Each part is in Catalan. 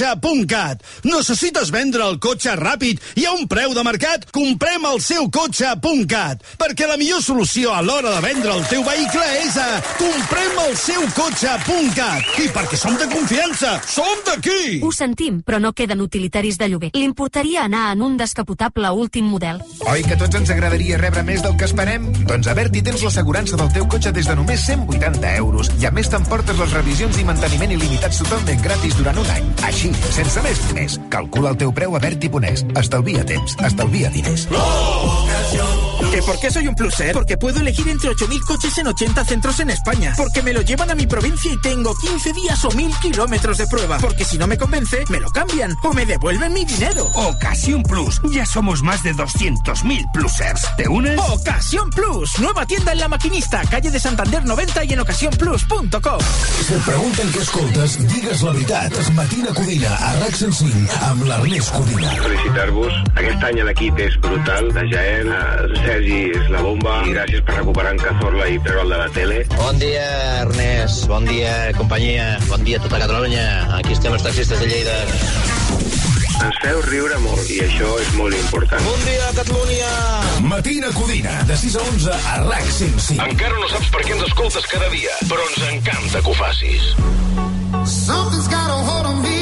Cotxe.cat. Necessites vendre el cotxe ràpid i a un preu de mercat? Comprem el seu cotxe.cat. Perquè la millor solució a l'hora de vendre el teu vehicle és a Comprem el seu cotxe.cat. I perquè som de confiança, som d'aquí! Ho sentim, però no queden utilitaris de lloguer. Li importaria anar en un descapotable últim model? Oi que tots ens agradaria rebre més del que esperem? Doncs a Berti tens l'assegurança del teu cotxe des de només 180 euros. I a més t'emportes les revisions i manteniment il·limitats totalment gratis durant un any. Així, sense més diners. Calcula el teu preu a Berti.es. Estalvia temps, estalvia diners. ¿Que por qué soy un pluser? Porque puedo elegir entre 8.000 coches en 80 centros en España. Porque me lo llevan a mi provincia y tengo 15 días o 1.000 kilómetros de prueba. Porque si no me convence, me lo cambian o me devuelven mi dinero. Ocasión Plus. Ya somos más de 200.000 plusers. ¿Te unes? Ocasión Plus. Nueva tienda en La Maquinista, calle de Santander 90 i en ocasiónplus.com. Si et pregunten què escoltes, digues la veritat. Matina Codina, a RAC 105, amb l'Ernest Codina. Felicitar-vos. Aquest any l'equip és brutal, de Jael, Sergi és la bomba, i gràcies per recuperar en Cazorla i treure'l de la tele. Bon dia, Ernest. Bon dia, companyia. Bon dia a tota Catalunya. Aquí estem els taxistes de Lleida. Ens feu riure molt, i això és molt important. Bon dia, Catalunya. Matina Codina, de 6 a 11, a RAC 105. Encara no saps per què ens escoltes cada dia, però ens encanta que ho facis. Something's got a hold on me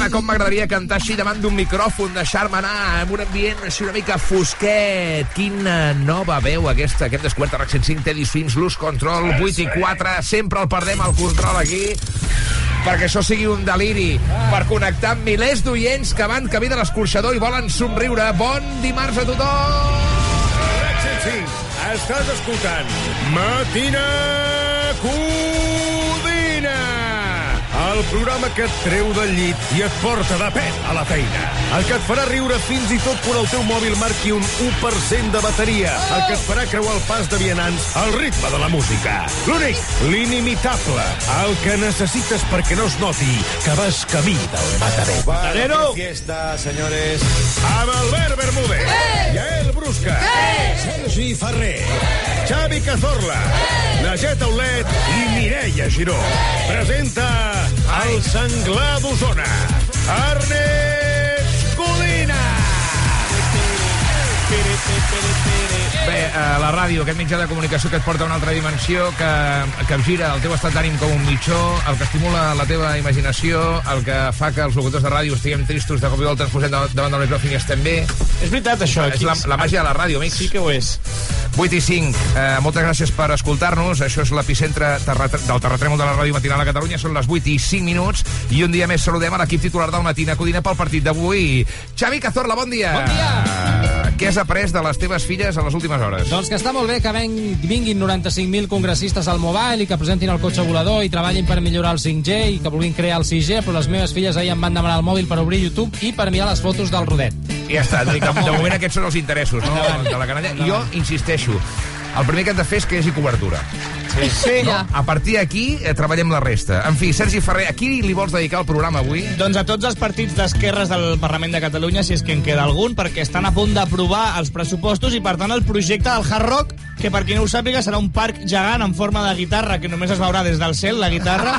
Flipada, com m'agradaria cantar així davant d'un micròfon, deixar-me anar en un ambient així una mica fosquet. Quina nova veu aquesta que hem descobert a RAC 105, Teddy Swims, Luz Control, 8 i 4, sempre el perdem al control aquí perquè això sigui un deliri per connectar amb milers d'oients que van camí de l'escorxador i volen somriure. Bon dimarts a tothom! RAC 105, estàs escoltant Matina Codina, el programa que et treu del llit i et porta de pet a la feina. El que et farà riure fins i tot quan el teu mòbil marqui un 1% de bateria. El que et farà creuar el pas de vianants al ritme de la música. L'únic, l'inimitable, el que necessites perquè no es noti que vas camí del matadero. Matadero! Fiesta, señores. Amb Albert Bermúdez, Ei! Jael Brusca, Sergi Ferrer, Xavi Cazorla, Najet Aulet i Mireia Giró. Presenta el senglar d'Osona, Ernest Codina. Bé, eh, la ràdio, aquest mitjà de comunicació que et porta a una altra dimensió, que, que gira el teu estat d'ànim com un mitjó, el que estimula la teva imaginació, el que fa que els locutors de ràdio estiguem tristos de cop i volta ens posem davant del micròfon i estem bé. És veritat, això. És la, la màgia de la ràdio, amics. Sí que ho és. 8 i 5. Eh, moltes gràcies per escoltar-nos. Això és l'epicentre del terratrèmol de la ràdio matinal a Catalunya. Són les 8 i 5 minuts. I un dia més saludem a l'equip titular del Matina Codina pel partit d'avui. Xavi Cazorla, bon dia. Bon dia. Què has après de les teves filles a les últimes hores? Doncs que està molt bé que vinguin 95.000 congressistes al Mobile i que presentin el cotxe volador i treballin per millorar el 5G i que vulguin crear el 6G, però les meves filles ahir em van demanar el mòbil per obrir YouTube i per mirar les fotos del rodet. I ja està. De, moment aquests són els interessos no? de la canalla. Jo insisteixo, el primer que hem de fer és que hi hagi cobertura. Sí. sí. No? A partir d'aquí eh, treballem la resta. En fi, Sergi Ferrer, a qui li vols dedicar el programa avui? Doncs a tots els partits d'esquerres del Parlament de Catalunya, si és que en queda algun, perquè estan a punt d'aprovar els pressupostos i, per tant, el projecte del Hard Rock, que per qui no ho sàpiga serà un parc gegant en forma de guitarra, que només es veurà des del cel, la guitarra,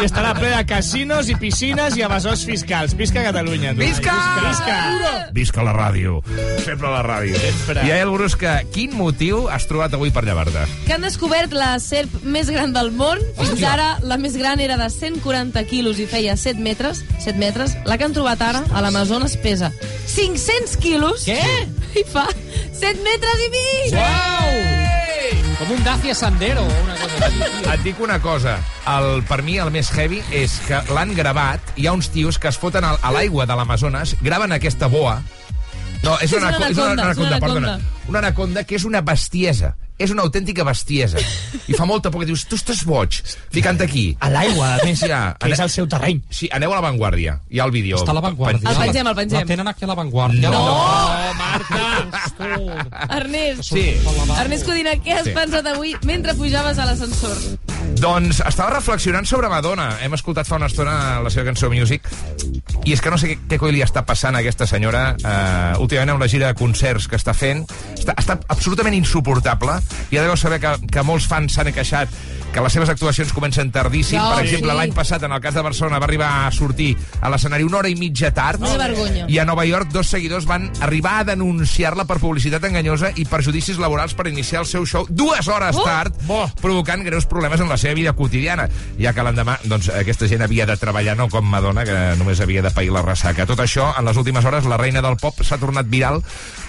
i estarà ple de casinos i piscines i evasors fiscals. Visca Catalunya! Tu. Visca! Visca! Visca la ràdio. Sempre la ràdio. Sempre. I a el Brusca, quin motiu has trobat avui per llevar-te? que han descobert la serp més gran del món. Fins ara, la més gran era de 140 quilos i feia 7 metres. 7 metres. La que han trobat ara, a l'Amazones, pesa 500 quilos. Què? I fa 7 metres i mig! Uau! Com un Dacia Sandero o una cosa així. tio. Et dic una cosa, el, per mi el més heavy és que l'han gravat, hi ha uns tios que es foten a l'aigua de l'Amazones, graven aquesta boa, no, és, És una anaco- és una anaconda, és una perdona. anaconda. Una anaconda que és una bestiesa. És una autèntica bestiesa. I fa molta por que dius, tu estàs boig, ficant aquí. A l'aigua, a més, ja. que és el seu terreny. Sí, aneu a l'avantguàrdia. Hi ha el vídeo. Està a l'avantguàrdia. El pengem, el pengem. La tenen aquí a l'avantguàrdia. No. Oh, Marta! Ernest, Sí. Ernest Codina, què has Sí. pensat avui mentre pujaves a l'ascensor? Doncs estava reflexionant sobre Madonna. Hem escoltat fa una estona la seva cançó Music i és que no sé què, què coi li està passant a aquesta senyora uh, últimament amb la gira de concerts que està fent. Està, està absolutament insuportable. Ja deveu saber que, que molts fans s'han queixat que les seves actuacions comencen tardíssim. No, per exemple, sí. l'any passat, en el cas de Barcelona, va arribar a sortir a l'escenari una hora i mitja tard. Vergonya. I a Nova York dos seguidors van arribar a denunciar-la per publicitat enganyosa i perjudicis laborals per iniciar el seu show dues hores Oh! tard, provocant greus problemes en la seva vida quotidiana, ja que l'endemà doncs, aquesta gent havia de treballar no com Madonna, que només havia de pair la ressaca. Tot això, en les últimes hores, la reina del pop s'ha tornat viral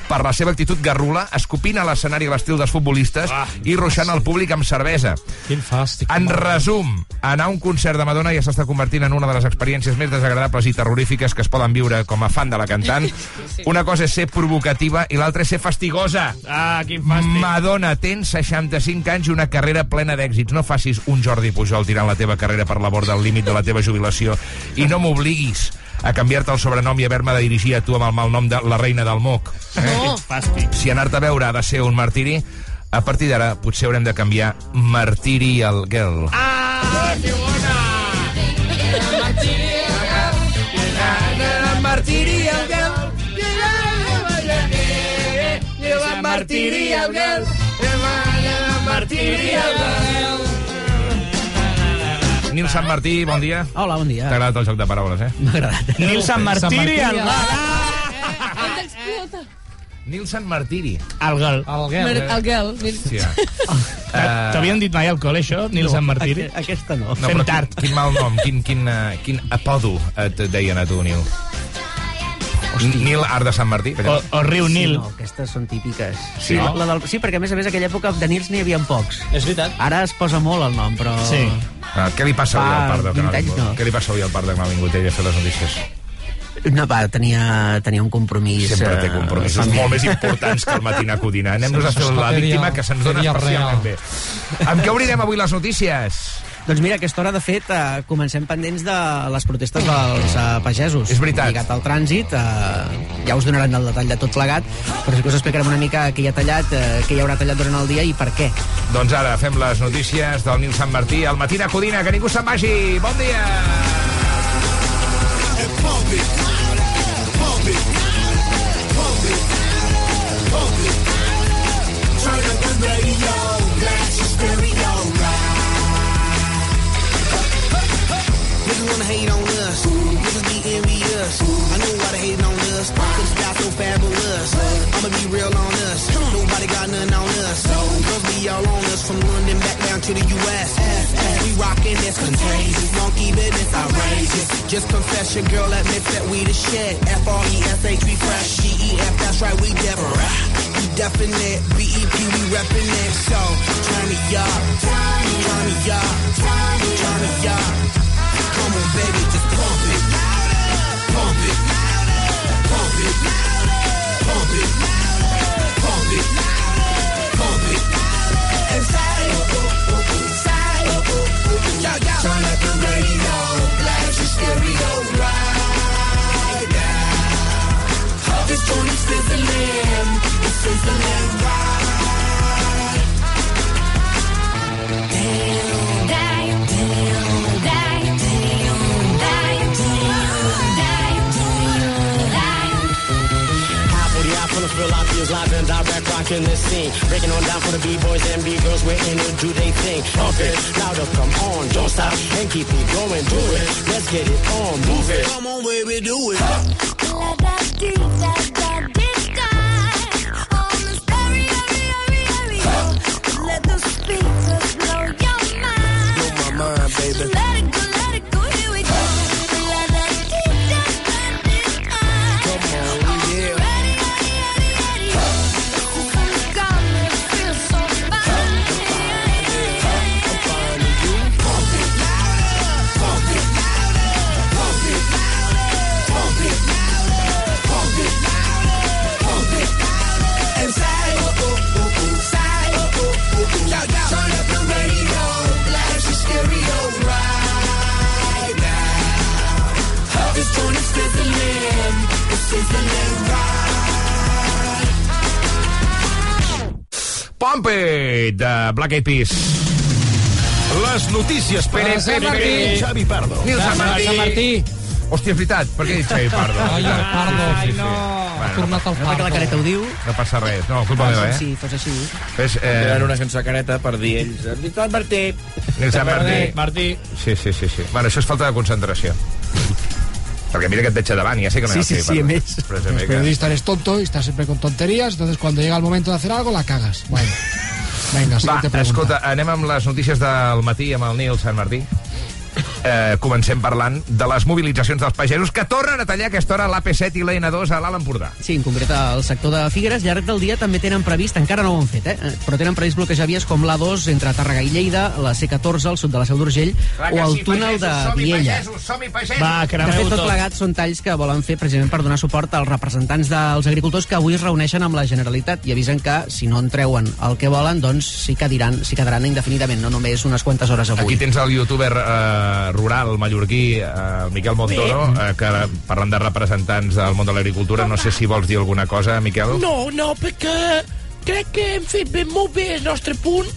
per la seva actitud garrula, escopint a l'escenari a l'estil dels futbolistes i ruixant el públic amb cervesa. Quin fàstic. En resum, anar a un concert de Madonna ja s'està convertint en una de les experiències més desagradables i terrorífiques que es poden viure com a fan de la cantant. Una cosa és ser provocativa i l'altra és ser fastigosa. Ah, quin fàstic. Madonna, tens 65 anys i una carrera plena d'èxits. No facis un Jordi Pujol tirant la teva carrera per la borda del límit de la teva jubilació. I no m'obliguis a canviar-te el sobrenom i haver-me de dirigir a tu amb el malnom de la reina del moc. No. Fàstic. Si anar-te a veure ha de ser un martiri, a partir d'ara potser haurem de canviar martiri al girl. Ah, que bona! Martiri al girl. Martiri al girl. Martiri al girl. Nil Sant Martí, bon dia. Hola, bon dia. T'ha agradat el joc de paraules, eh? M'ha agradat. Nil Sant. Ens explota. Nil Sant Martiri. El Mer- Guel. El girl. mira. Sí, ja. T'havien dit mai al col, això, Nil Sant Martiri? Aqu- Aquesta no. No, Fem tard. quin, quin mal nom, quin, quin, uh, quin apodo et deien a tu, Nil? Nil Art de Sant Martí? O, o Riu Sí, Nil. no, aquestes són típiques. Sí? la, la del, sí, perquè a més a més aquella època de Nils n'hi havia pocs. És veritat. Ara es posa molt el nom, però... Sí. Ah, què li passa avui al Parc de 20 Canal anys, Vingut? no. Què li passa avui al Parc de Canal Vingut ell a fer les notícies? No, va, tenia, tenia un compromís... Sempre té eh, compromisos familiar. molt més importants que el matina codina. Anem-nos a fer la víctima que se'ns dona especialment bé. Amb què obrirem avui les notícies? Doncs mira, aquesta hora, de fet, eh, comencem pendents de les protestes dels eh, pagesos. És veritat. Lligat al trànsit, eh, ja us donaran el detall de tot plegat, però sí que us explicarem una mica què hi ha tallat, eh, què hi haurà tallat durant el dia i per què. Doncs ara fem les notícies del Nil Sant Martí al Matina Codina. Que ningú se'n vagi. Bon dia! Niggas wanna hate on us. Niggas be envious. I know why they hating on us. Cause it's got so fabulous. I'ma be real on us. Nobody got nothing on us. Girls be all on us from London back down to the U.S. We rockin' this contagious, monkey business outrageous. Just confess your girl admits that we the shit. F-R-E-S-H, we fresh. G-E-F, that's right, we different. We definite, B-E-P, we reppin' it. So, turn me up, turn me up, turn me up. Come on, baby, just pump it. Pump it. Pump it. Pump it. Pump it. Pump it. And say, say, yo, yo. Turn up the radio, blast your stereo right now. This sizzling, sizzling right. Damn, damn, Half of the full of Philadelphia's live and direct rocking this scene. Breaking on down for the B-boys and B-girls, we're in it, do they thing. Pump it, louder, come on, don't stop, and keep it going, do it. Let's get it on, move it. Come on, baby, do it. Black Eyed Peas. Les notícies per Pere, Pere, Pere. Xavi Pardo. Nil Sant Martí. Sant Martí. Hòstia, és veritat. Per què he dit Xavi Pardo? Ai, el Pardo. Sí, sí, sí. Ha tornat el No, perquè la Pardo. careta ho diu. No passa res. No, culpa meva, eh? Si fos així. Ves, eh, Tenen una cançó careta per dir ells. Victor Martí. Nil Sant Martí. Martí. Sí, sí, sí, sí. Bueno, això és falta de concentració. Perquè mira que et a davant, ja sé que no Sí, sí, sí, Pardo. més. Però és El que... periodista eres tonto y estás siempre con tonterías, entonces cuando llega el momento de hacer algo la cagas. Bueno, venga, Va, escolta, anem amb les notícies del matí amb el Nil Sant Martí. Eh, comencem parlant de les mobilitzacions dels pagesos que tornen a tallar a aquesta hora l'AP7 i l'N2 a l'Alt Empordà. Sí, en concret al sector de Figueres, llarg del dia també tenen previst, encara no ho han fet, eh? però tenen previst bloquejar vies com l'A2 entre Tàrrega i Lleida, la C14 al sud de la Seu d'Urgell o el túnel de Viella. pagesos! Va, De fet, tot tot. plegat són talls que volen fer precisament per donar suport als representants dels agricultors que avui es reuneixen amb la Generalitat i avisen que, si no en treuen el que volen, doncs sí que diran, sí quedaran indefinidament, no només unes quantes hores avui. Aquí tens el youtuber eh, rural mallorquí, eh, el Miquel Montoro, eh, que parlant de representants del món de l'agricultura, no sé si vols dir alguna cosa, Miquel? No, no, perquè crec que hem fet ben molt bé el nostre punt.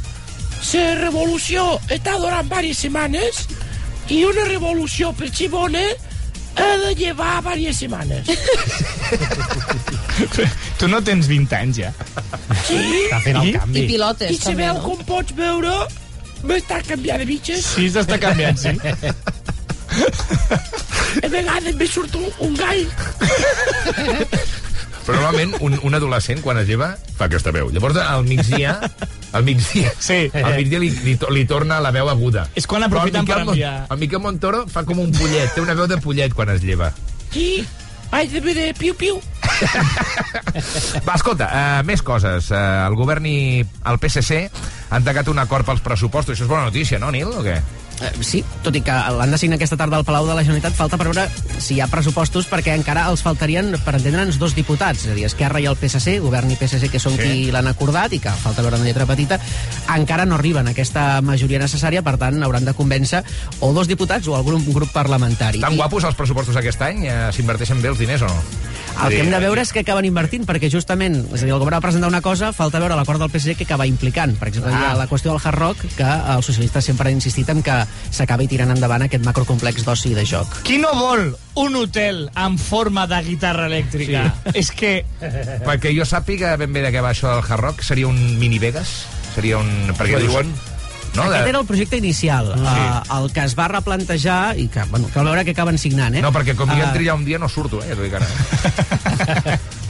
La revolució està durant diverses setmanes i una revolució per ser bona ha de llevar diverses setmanes. Tu no tens 20 anys, ja. Sí? Està fent el canvi. I pilotes, I també, sabeu no? com pots veure? M'està canviant de bitxes. Sí, s'està canviant, sí. A vegades me surt un, un gall. Però normalment un, un adolescent, quan es lleva, fa aquesta veu. Llavors, al migdia, al migdia, Sí. al migdia li, li, li torna la veu aguda. És quan aprofiten per Mon- enviar. El Miquel Montoro fa com un pollet, té una veu de pollet quan es lleva. Sí, haig de de piu-piu. Va, escolta, uh, més coses. Uh, el govern i el PSC han tacat un acord pels pressupostos. Això és bona notícia, no, Nil, o què? Eh, sí, tot i que l'han de signar aquesta tarda al Palau de la Generalitat, falta per veure si hi ha pressupostos perquè encara els faltarien, per entendre'ns, dos diputats, és a dir, Esquerra i el PSC, govern i PSC, que són Sí. qui l'han acordat i que falta veure una lletra petita, encara no arriben a aquesta majoria necessària, per tant, hauran de convèncer o dos diputats o algun grup parlamentari. Tan I guapos els pressupostos aquest any? Uh, S'inverteixen bé els diners o no? el que hem de veure és que acaben invertint, perquè justament, és a dir, el govern va presentar una cosa, falta veure l'acord del PSC que acaba implicant. Per exemple, hi ha Ah. la qüestió del Hard Rock, que els socialistes sempre han insistit en que s'acabi tirant endavant aquest macrocomplex d'oci i de joc. Qui no vol un hotel en forma de guitarra elèctrica? Sí. És que... Perquè jo sàpiga ben bé de què va això del Hard Rock, seria un mini Vegas? Seria un... Perquè diuen? No, Aquest de... era el projecte inicial, Sí. uh, el que es va replantejar i que, bueno, cal veure què acaben signant, eh? No, perquè com hi Ah, entri ja un dia no surto, eh? Que ara.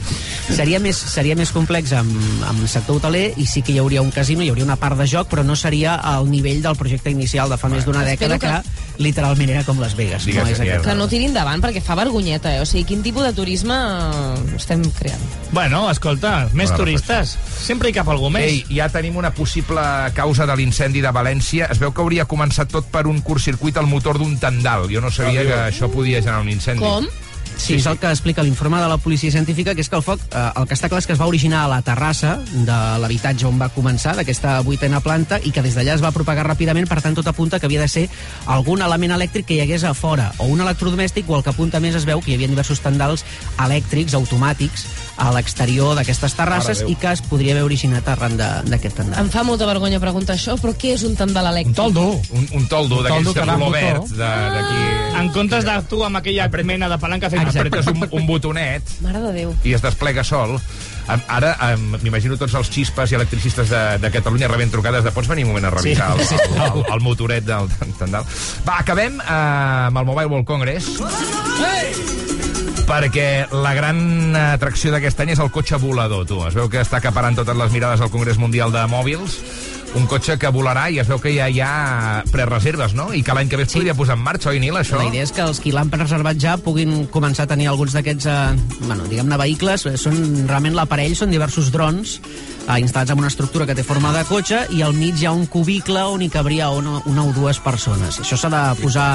seria més, seria més complex amb, amb el sector hoteler i sí que hi hauria un casino, hi hauria una part de joc, però no seria al nivell del projecte inicial de fa més d'una dècada que... literalment era com Las Vegas. Digues, no és aquest. Que no tiri endavant, perquè fa vergonyeta, eh? O sigui, quin tipus de turisme eh, estem creant? Bueno, escolta, més Bona turistes. Sempre hi cap algú més. Ei, ja tenim una possible causa de l'incendi de València. Es veu que hauria començat tot per un curtcircuit al motor d'un tendal. Jo no sabia que això podia generar un incendi. Com? Sí, és el que explica l'informe de la policia científica, que és que el foc, eh, el que està clar és que es va originar a la terrassa de l'habitatge on va començar, d'aquesta vuitena planta, i que des d'allà es va propagar ràpidament, per tant, tot apunta que havia de ser algun element elèctric que hi hagués a fora, o un electrodomèstic, o el que apunta més es veu que hi havia diversos tendals elèctrics, automàtics, a l'exterior d'aquestes terrasses, i que es podria haver originat arran d'aquest tendal. Em fa molta vergonya preguntar això, però què és un tendal elèctric? Toldo. Un, un toldo Un d'aquells toldo de color verd, de- d'aquí... En comptes de tu amb aquella mena de palanca fent... Apretes un, un botonet Mare de Déu. i es desplega sol. Ara em- m'imagino tots els xispes i electricistes de, de Catalunya rebent trucades de pots venir un moment a revisar Sí, el, el, el, el motoret del tendal. Va, acabem eh, amb el Mobile World Congress. Perquè la gran atracció d'aquest any és el cotxe volador, tu. Es veu que està acaparant totes les mirades al Congrés Mundial de Mòbils, un cotxe que volarà i es veu que ja hi ha prereserves, no? I que l'any que ve es podria posar en marxa, oi, Nil, això? La idea és que els qui l'han reservat ja puguin començar a tenir alguns d'aquests, eh, bueno, diguem-ne, vehicles. Eh, Són, realment l'aparell són diversos drons eh, instal·lats en una estructura que té forma de cotxe i al mig hi ha un cubicle on hi cabria una, una o dues persones. Això s'ha de posar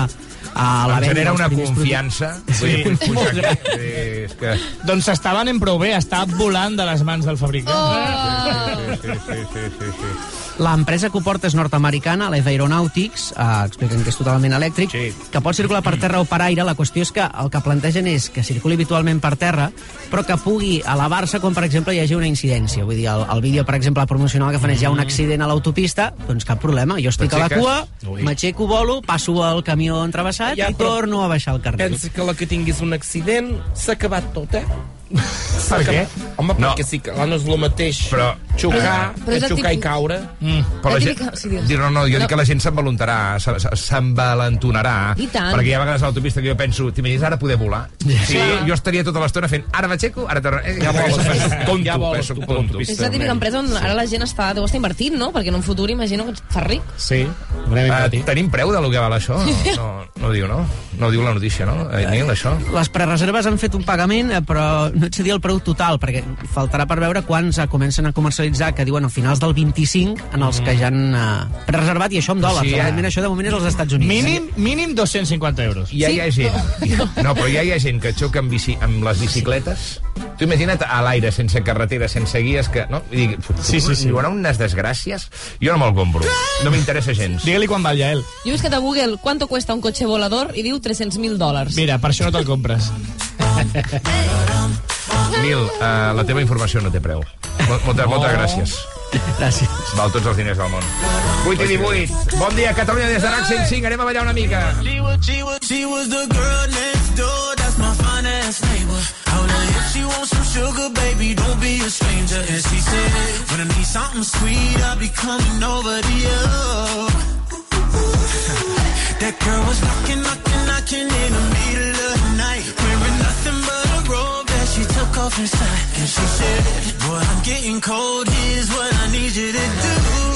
a la venda. genera una confiança. Sí. Aquí, és que... Doncs s'està venent prou bé, està volant de les mans del fabricant. Oh! Sí, sí, sí, sí, sí. L'empresa que ho porta és nord-americana, l'Eth Aeronautics, eh, expliquen que és totalment elèctric, sí. que pot circular per terra o per aire. La qüestió és que el que plantegen és que circuli habitualment per terra, però que pugui elevar-se quan, per exemple, hi hagi una incidència. Vull dir, el, el vídeo, per exemple, promocional que fan és hi ha un accident a l'autopista, doncs cap problema. Jo estic a la cua, m'aixeco, volo, passo el camió entravessat Ja, i torno a baixar el carrer. Pensa que la que tinguis un accident s'ha acabat tot, eh? Per què? Home, No. perquè sí que no és el mateix Però- xocar Però és xocar i típic- caure. Mm. Però la La gent... sí, no, no, jo No. dic que la gent s'envaluntarà, se- se- s'envalentonarà. I tant. Perquè hi ha vegades a l'autopista que jo penso, t'imagines ara poder volar? Sí, Sí. jo estaria tota l'estona fent, ara m'aixeco, ara torno... Eh, Ja voles, soc tonto, ja tu per tonto. És la típica empresa on ara la gent està, deu estar invertint, no? Perquè en un futur imagino que et fa ric. Sí, Uh, tenim preu de lo que val això? No, no ho diu, no? No diu la notícia, no? Eh, Nil, això? Les prereserves han fet un pagament, eh, però no et sé dir el preu total, perquè faltarà per veure quants eh, comencen a comercialitzar, que diuen a finals del 25, en els que ja han eh, prereservat, i això en dòlars. Sí, Sí, ja. Evidentment, això de moment és als Estats Units. Mínim, mínim 250 euros. Ja hi ha gent... No, però ja hi ha gent que xoca amb, bici, amb les bicicletes. Tu imagina't a l'aire, sense carretera, sense guies, que... No? I dic, Sí, sí, sí. Hi haurà unes desgràcies? Jo no me'l compro. No m'interessa gens. Digue-li quan val ja, ell. Jo he buscat a Google ¿cuánto cuesta un coche volador? i diu 300.000 dòlars. Mira, per això no te'l compres. Nil, uh, la teva informació no té preu. Mol- Moltes, moltes gràcies. Gràcies. Val tots els diners del món. 8 i 18. Bon dia, Catalunya, des de RAC 105. Anem a ballar una mica. She was, she was, she was the girl next door. That's my fine ass neighbor. If she wants some sugar, baby, don't be a stranger. And she said, when I need something sweet, I'll be coming over to you. that girl was knocking, knocking, knocking in the middle of the night, she took off inside. And she said, boy, I'm getting cold. Here's what I need you to do.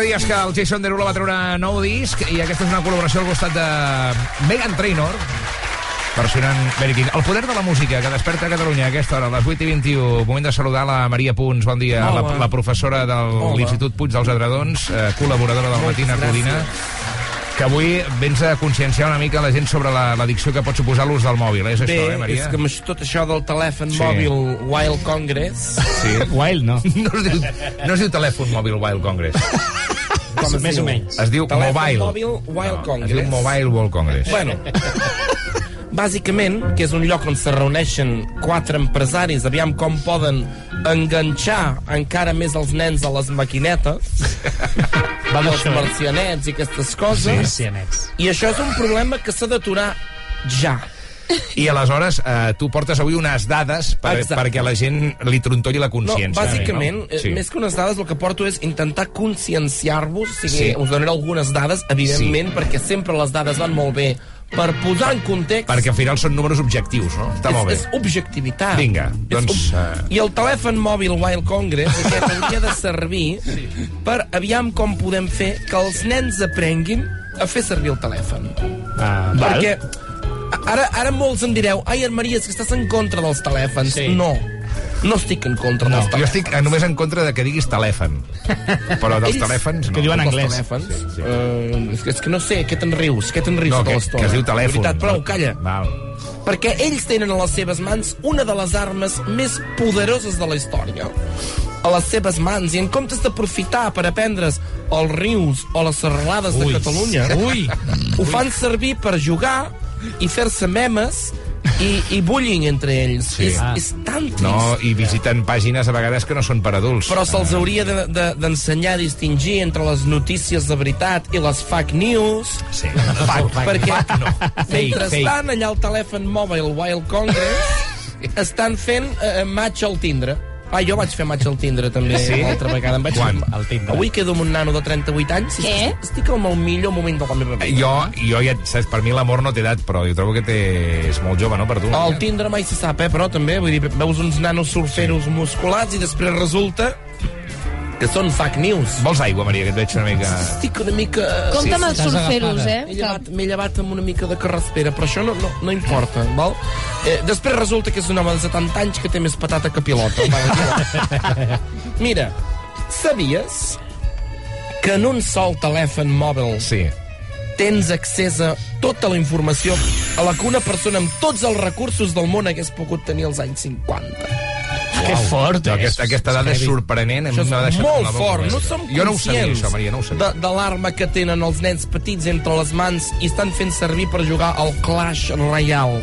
Fa dies que el Jason Derulo va treure nou disc i aquesta és una col·laboració al costat de Megan Trainor versionant Mary King. El poder de la música que desperta a Catalunya a aquesta hora, a les 8 i 21. Moment de saludar la Maria Punts, bon dia, la, Hola. la professora de l'Institut Puig dels Adredons, eh, col·laboradora del Moltes Matina gràcies. Codina, que avui vens a conscienciar una mica la gent sobre la- l'addicció que pot suposar l'ús del mòbil. Eh? És Bé, això, eh, Maria? és que amb tot això del telèfon Sí. mòbil Wild Congress... Sí. Wild, no. No es diu, no es diu telèfon mòbil Wild Congress. Com es Més diu? o menys. Es diu Telèfon Mobile. mòbil Wild no, Congress. Es diu Mobile World Congress. Bueno, bàsicament, que és un lloc on se reuneixen quatre empresaris, aviam com poden enganxar encara més els nens a les maquinetes, Va els eh? marcianets i aquestes coses, Marcianets. i això és un problema que s'ha d'aturar ja. I aleshores eh, tu portes avui unes dades per, Exacte. perquè la gent li trontolli la No, consciència. bàsicament, no? eh, Sí. més que unes dades, el que porto és intentar conscienciar-vos, o sigui, Sí. us donaré algunes dades, evidentment, perquè sempre les dades van molt bé, per posar en context... Perquè al final són números objectius, no? Està és, molt bé. és objectivitat. Vinga, És doncs, ob- eh. I el telèfon mòbil Wild Congress aquest hauria de servir per aviam com podem fer que els nens aprenguin a fer servir el telèfon. Ah, Perquè ara, ara molts em direu ai, en Maria, és que estàs en contra dels telèfons. Sí. No, no estic en contra No, dels jo telèfons. estic eh, només en contra de que diguis telèfon. Però dels Ells- telèfons no. que diuen anglès. telèfons. Sí, sí. Eh, és, que, és que no sé, què te'n rius? Què te'n rius No, tota que, l'estona? que es diu telèfon. De veritat, prou, calla. Val. Perquè ells tenen a les seves mans una de les armes més poderoses de la història. A les seves mans, i en comptes d'aprofitar per aprendre's els rius o les serralades de Ui. Catalunya, Ui. ho fan servir per jugar i fer-se memes i, i bullying entre ells. Sí. És, Ah. és tan trist. No, i visiten pàgines a vegades que no són per adults. Però se'ls hauria de- de- d'ensenyar de, a distingir entre les notícies de veritat i les fake news. Sí. Fac, Perquè fac, no. mentrestant allà al telèfon mòbil Wild Congress estan fent eh, match al Tindre. Ah, jo vaig fer match al Tindre també Sí? l'altra vegada. Em vaig Quan? Al Tindre. Avui quedo amb un nano de 38 anys. Què? Estic, en el millor moment de la meva vida. Jo, jo ja, saps, per mi l'amor no té edat, però jo trobo que té, és molt jove, no, per tu? El Tindre mai se sap, eh, però també, vull dir, veus uns nanos surferos sí. musculats i després resulta que són fake news. Vols aigua, Maria, que et veig una mica... Estic una mica... Compte amb els surferos, agafada. eh? M'he llevat, llevat amb una mica de carraspera, però això no, no, no importa, val? Eh, després resulta que és un home de 70 anys que té més patata que pilota. Mira, sabies que en un sol telèfon mòbil Sí. tens accés a tota la informació a la que una persona amb tots els recursos del món hagués pogut tenir als anys 50. Que fort, és. aquesta, aquesta dada és sorprenent. Això és deixat molt fort. No som jo no ho sabia, això, Maria, no ho sabia. de, de l'arma que tenen els nens petits entre les mans i estan fent servir per jugar al Clash Royale.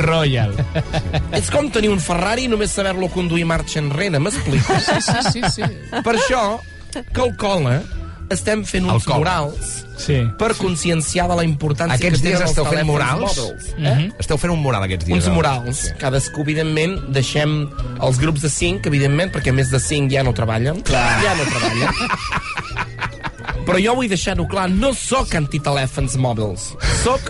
Royal. És com tenir un Ferrari i només saber-lo conduir marxa enrere, m'expliques? Sí, sí, sí, sí. Per això, calcola, estem fent uns Alcohol. murals Sí. per conscienciar de la importància Aquests que dies tenen els esteu fent telèfons murals? mòbils. Mhm. Esteu fent un mural aquests dies. Uns eh? murals. Cadascú, evidentment, deixem els grups de 5, evidentment, perquè més de 5 ja no treballen. Clar. Ja no treballen. Però jo vull deixar-ho clar, no sóc antitelèfons mòbils. Sóc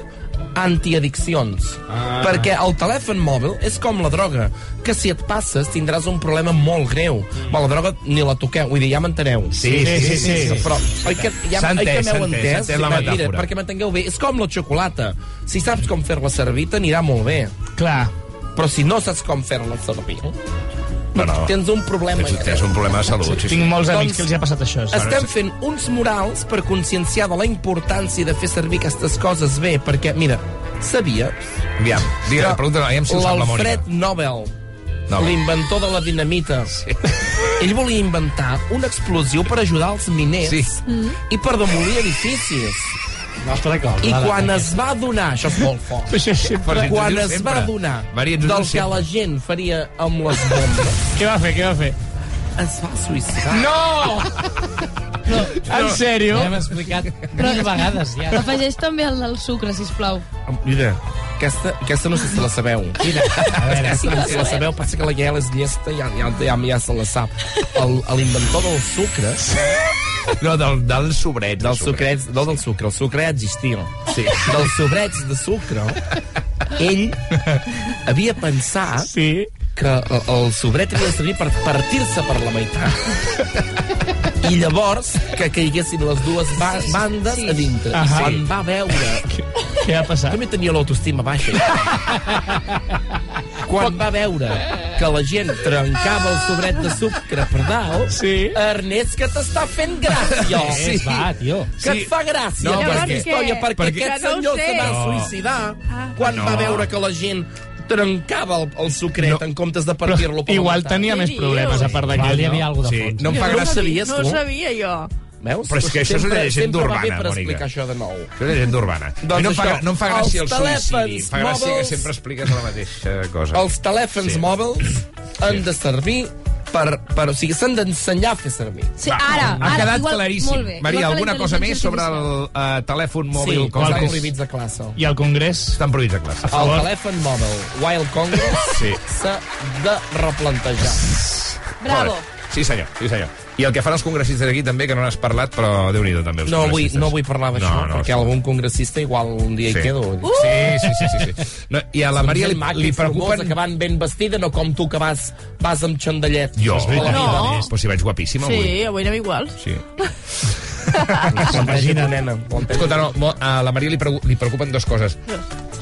antiaddiccions. Ah. Perquè el telèfon mòbil és com la droga, que si et passes tindràs un problema molt greu. Però la droga ni la toqueu, vull dir, ja m'enteneu. Sí, sí, sí, sí, sí. Però oi que, ja, oi que m'heu entès, entès la Mira, metàfora. perquè m'entengueu bé, és com la xocolata. Si saps com fer-la servir, t'anirà molt bé. Clar. Però si no saps com fer-la servir, No, no. tens un problema. Tens, tens un problema de salut. Sí, sí. Tinc molts amics Doncs que els ha passat això. sí. Estem fent uns murals per conscienciar de la importància de fer servir aquestes coses bé, perquè, mira, sabies Aviam, digue, que pregunta, aviam si ho sap la Mònica. l'Alfred Nobel, Nobel. l'inventor de la dinamita, Ell volia inventar un explosiu per ajudar els miners Sí. I per demolir edificis. No es recorda. I quan es va donar, això és molt fort, Però ens ho quan es sempre. va donar Maria, ens ho del que sempre. la gent faria amb les bombes, Què va fer, què va fer? es va suïcidar. No! En sèrio? Ja hem explicat mil vegades, ja. Afegeix també el del sucre, sisplau. Mira, aquesta, aquesta no sé si la sabeu. Mira, a veure, si la sabeu, passa que la Gael és llesta, ja, ja, ja, ja se la sap. El- L'inventor del sucre... No, del, del sobret. Dels sucrets, no del sucre, el sucre ja existia. Sí. Dels sobrets de sucre, ell havia pensat Sí. que el, el sobret havia de servir per partir-se per la meitat. I llavors que caiguessin les dues ba bandes a dintre. I Ahà. quan va veure... Què va passar? També tenia l'autoestima baixa. Quan va veure que la gent trencava el sobret de sucre per dalt, Sí. Ernest, que t'està fent gràcia. Sí. Va, tio. Que et fa gràcia No, perquè- història, perquè, perquè- aquest Que no senyor se va No. suïcidar quan No. va veure que la gent trencava el, el sucret No. en comptes de partir-lo Igual tenia més problemes, a part Val, d'aquest, hi havia no? alguna de Sí, fons. no em fa gràcia... sabies, No tu? ho sabia, jo. Veus? Però és que això és una llegenda sempre va bé urbana, per Mònica. explicar això de nou. Això és llegenda urbana. Doncs no, em fa, això, no em fa gràcia el suïcidi. Em fa gràcia que mòbils- sempre expliques la mateixa cosa. Els telèfons Sí. mòbils han de servir per... per o sigui, s'han d'ensenyar a fer servir. Sí, ara, ha ara, quedat igual, claríssim. Molt bé. Maria, alguna cosa més sobre el uh, telèfon mòbil? sí, estan prohibits a classe. I al Congrés? Estan prohibits a classe. El telèfon mòbil Wild Congress Sí. s'ha de replantejar. Bravo. Sí, senyor, sí, senyor. I el que fan els congressistes aquí també, que no n'has parlat, però déu nhi també els No vull, no vull parlar d'això, No, no, perquè sí. algun congressista igual un dia Sí. hi quedo. Uh! Sí, sí, sí, sí, sí. No, I a la Maria li, li preocupen... que van ben vestida, no com tu que vas, vas amb xandallet. Jo? No. Però si vaig guapíssim avui. Sí, avui anem igual. Sí. Planteja nena. Escolta, no, a la Maria li, li preocupen dues coses.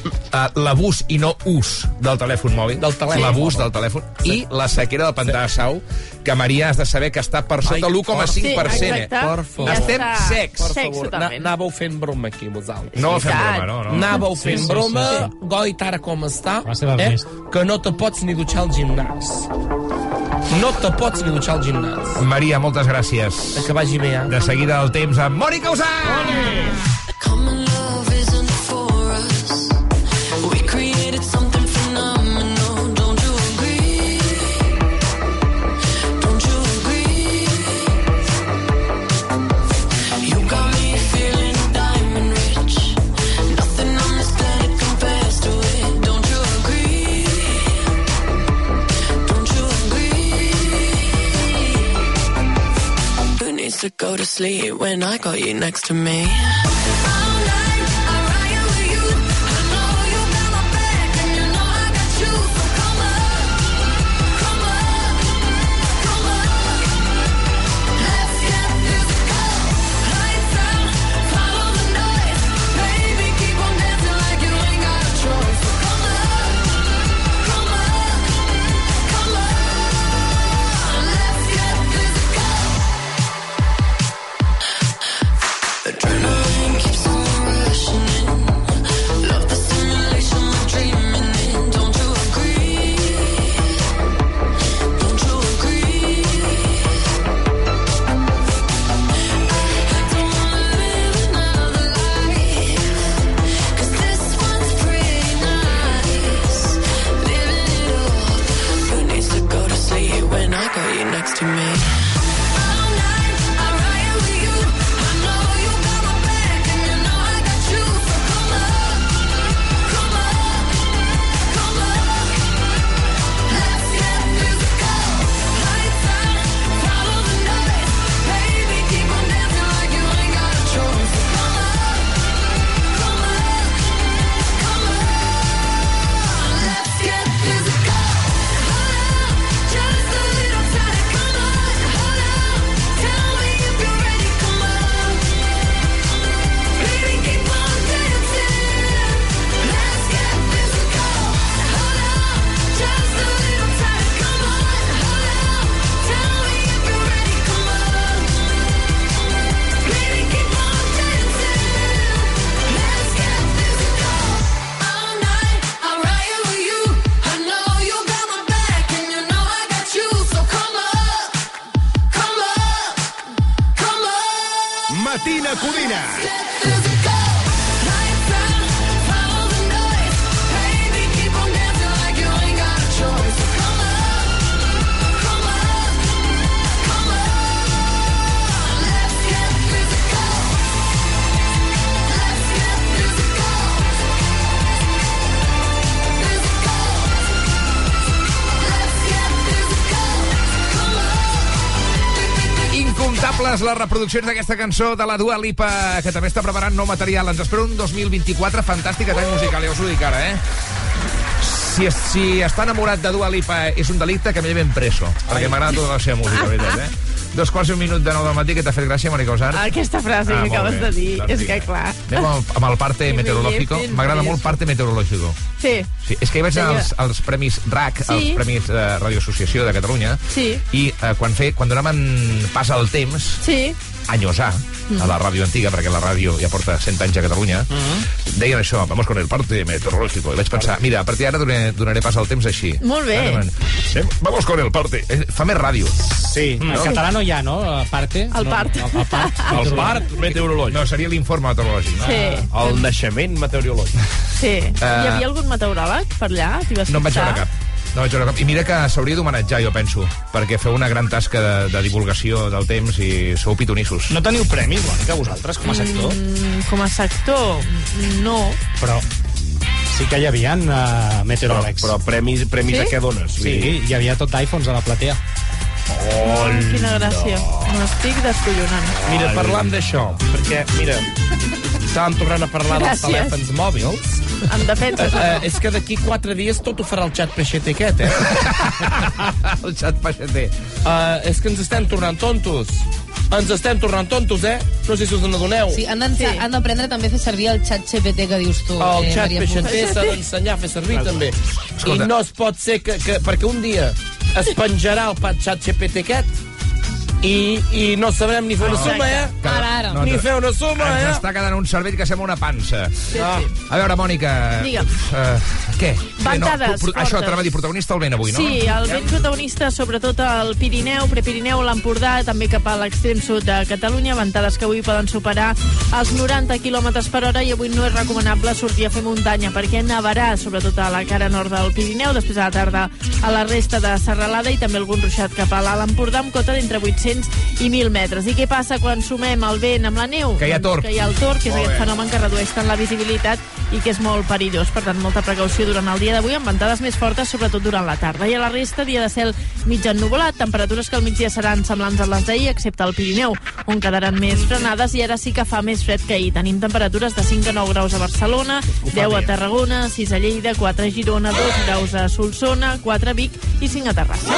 Uh, L'abús i no ús del telèfon mòbil. Del telèfon L'abús del telèfon. I la sequera del pantà de Sau, que Maria has de saber que està per sota Ai, l'1,5%. Sí, eh? exacte. Per favor. Estem secs. Per favor, na- anàveu fent broma aquí, vosaltres. No fem broma, no, no. Anàveu fent sí, broma, sí. Goit ara com està, eh? Que no te pots ni dutxar al gimnàs. No te pots ni dutxar al gimnàs. Maria, moltes gràcies. Que vagi bé, eh? De seguida el temps amb Mònica Usà! Common to go to sleep when I got you next to me? Codina. Incomptables les reproduccions d'aquesta cançó de la Dua Lipa, que també està preparant nou material. Ens espera un 2024 fantàstic a tall musical, ja us ho dic ara, eh? Si, si estar enamorat de Dua Lipa és un delicte, que me lleven preso, perquè m'agrada tota la seva música, veritat, eh? Dos quarts i un minut de nou del matí, que t'ha fet gràcia, Mònica Osart? Aquesta frase Ah, que acabes bé. de dir, Doncs és vinga. que clar. Anem amb, amb el parte lleven M'agrada molt parte meteorològico. Sí. Sí, és que hi vaig anar als, als Premis RAC, Sí. als Premis eh, Radio Associació de Catalunya, Sí. i eh, quan, fe, quan donaven pas al temps, Sí. Anys A, Mm. a la ràdio antiga, perquè la ràdio ja porta 100 anys a Catalunya, deien això, vamos con el parte meteorológico. I vaig pensar, mira, a partir d'ara donaré, donaré pas al temps així. Molt bé. Ara, eh, Vamos con el parte. Eh, Fa més ràdio. Sí. En català no hi ha, no? Parte. El part. No, el part. El part meteorològic. No, seria l'informe meteorològic. No? Sí. El naixement meteorològic. Sí. Eh, Hi havia algun meteoròleg per allà? No en vaig veure cap. No vaig veure cap. I mira que s'hauria d'homenatjar, jo penso, perquè feu una gran tasca de, de divulgació del temps i sou pitonissos. No teniu premis, Mònica, vosaltres, com a sector? Mm, com a sector, no. Però sí que hi havia uh, meteoròlegs. Però, però premis, premis Sí? a què dones? Sí, hi havia tot d'iPhones a la platea. Oh, Quina gràcia. M'estic descollonant. Mira, parlant d'això, perquè, mira, estàvem tornant a parlar dels Gràcies. telèfons mòbils. Em defenses, Eh, eh, no? és que d'aquí quatre dies tot ho farà el xat peixet aquest, eh? el xat peixeter. Uh, és que ens estem tornant tontos. Ens estem tornant tontos, eh? No sé si us n'adoneu. Sí, han d'aprendre també a fer servir el xat GPT que dius tu. El eh, xat Maria peixeter s'ha d'ensenyar a fer servir, també. Escolta. I no es pot ser que, que... Perquè un dia es penjarà el xat GPT aquest i, i no sabrem ni fer una No. suma, eh? Ara, ara. Ni fer una suma, Ens eh? està quedant un cervell que sembla una pansa. Sí, Ah. sí. A veure, Mònica... Digue'm. Uh, què? Ventades no, això, t'anava a dir protagonista el vent avui, no? Sí, el vent protagonista, sobretot al Pirineu, Prepirineu, l'Empordà, també cap a l'extrem sud de Catalunya, ventades que avui poden superar els 90 km per hora i avui no és recomanable sortir a fer muntanya perquè nevarà, sobretot a la cara nord del Pirineu, després a la tarda a la resta de Serralada i també algun ruixat cap a l'Alt Empordà amb cota d'entre 800 i 1.000 metres. I què passa quan sumem el vent amb la neu? Que hi ha Doncs torb. Que hi ha el torb, que és Molt aquest bé. fenomen que redueix tant la visibilitat i que és molt perillós. Per tant, molta precaució durant el dia d'avui, amb ventades més fortes, sobretot durant la tarda. I a la resta, dia de cel mig ennuvolat, temperatures que al migdia seran semblants a les d'ahir, excepte al Pirineu, on quedaran més frenades, i ara sí que fa més fred que ahir. Tenim temperatures de 5 a 9 graus a Barcelona, 10 a Tarragona, 6 a Lleida, 4 a Girona, 2 graus a Solsona, 4 a Vic i 5 a Terrassa.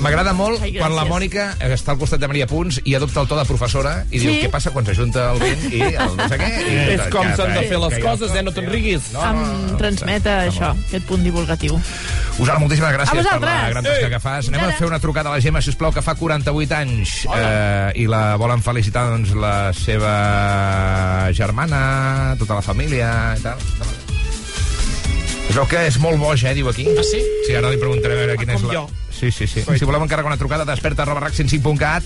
M'agrada molt quan la gràcies. Mònica està al costat de Maria Punts i adopta el to de professora i diu Sí. què passa quan s'ajunta el vent i el no sé què. I, És com s'han de fer les coses, eh? No te'n riguis. em transmet això, aquest punt divulgatiu. Usar, moltíssimes gràcies per la gran tasca que fas. Anem a fer una trucada a la Gemma, sisplau, que fa 48 anys eh, i la volen felicitar doncs, la seva germana, tota la família i tal. Es veu que és molt boig, eh, diu aquí. Ah, sí? Sí, ara li preguntaré a veure quina és com la... jo. Sí, sí, sí. Si voleu encarregar una trucada, desperta arroba rac105.cat.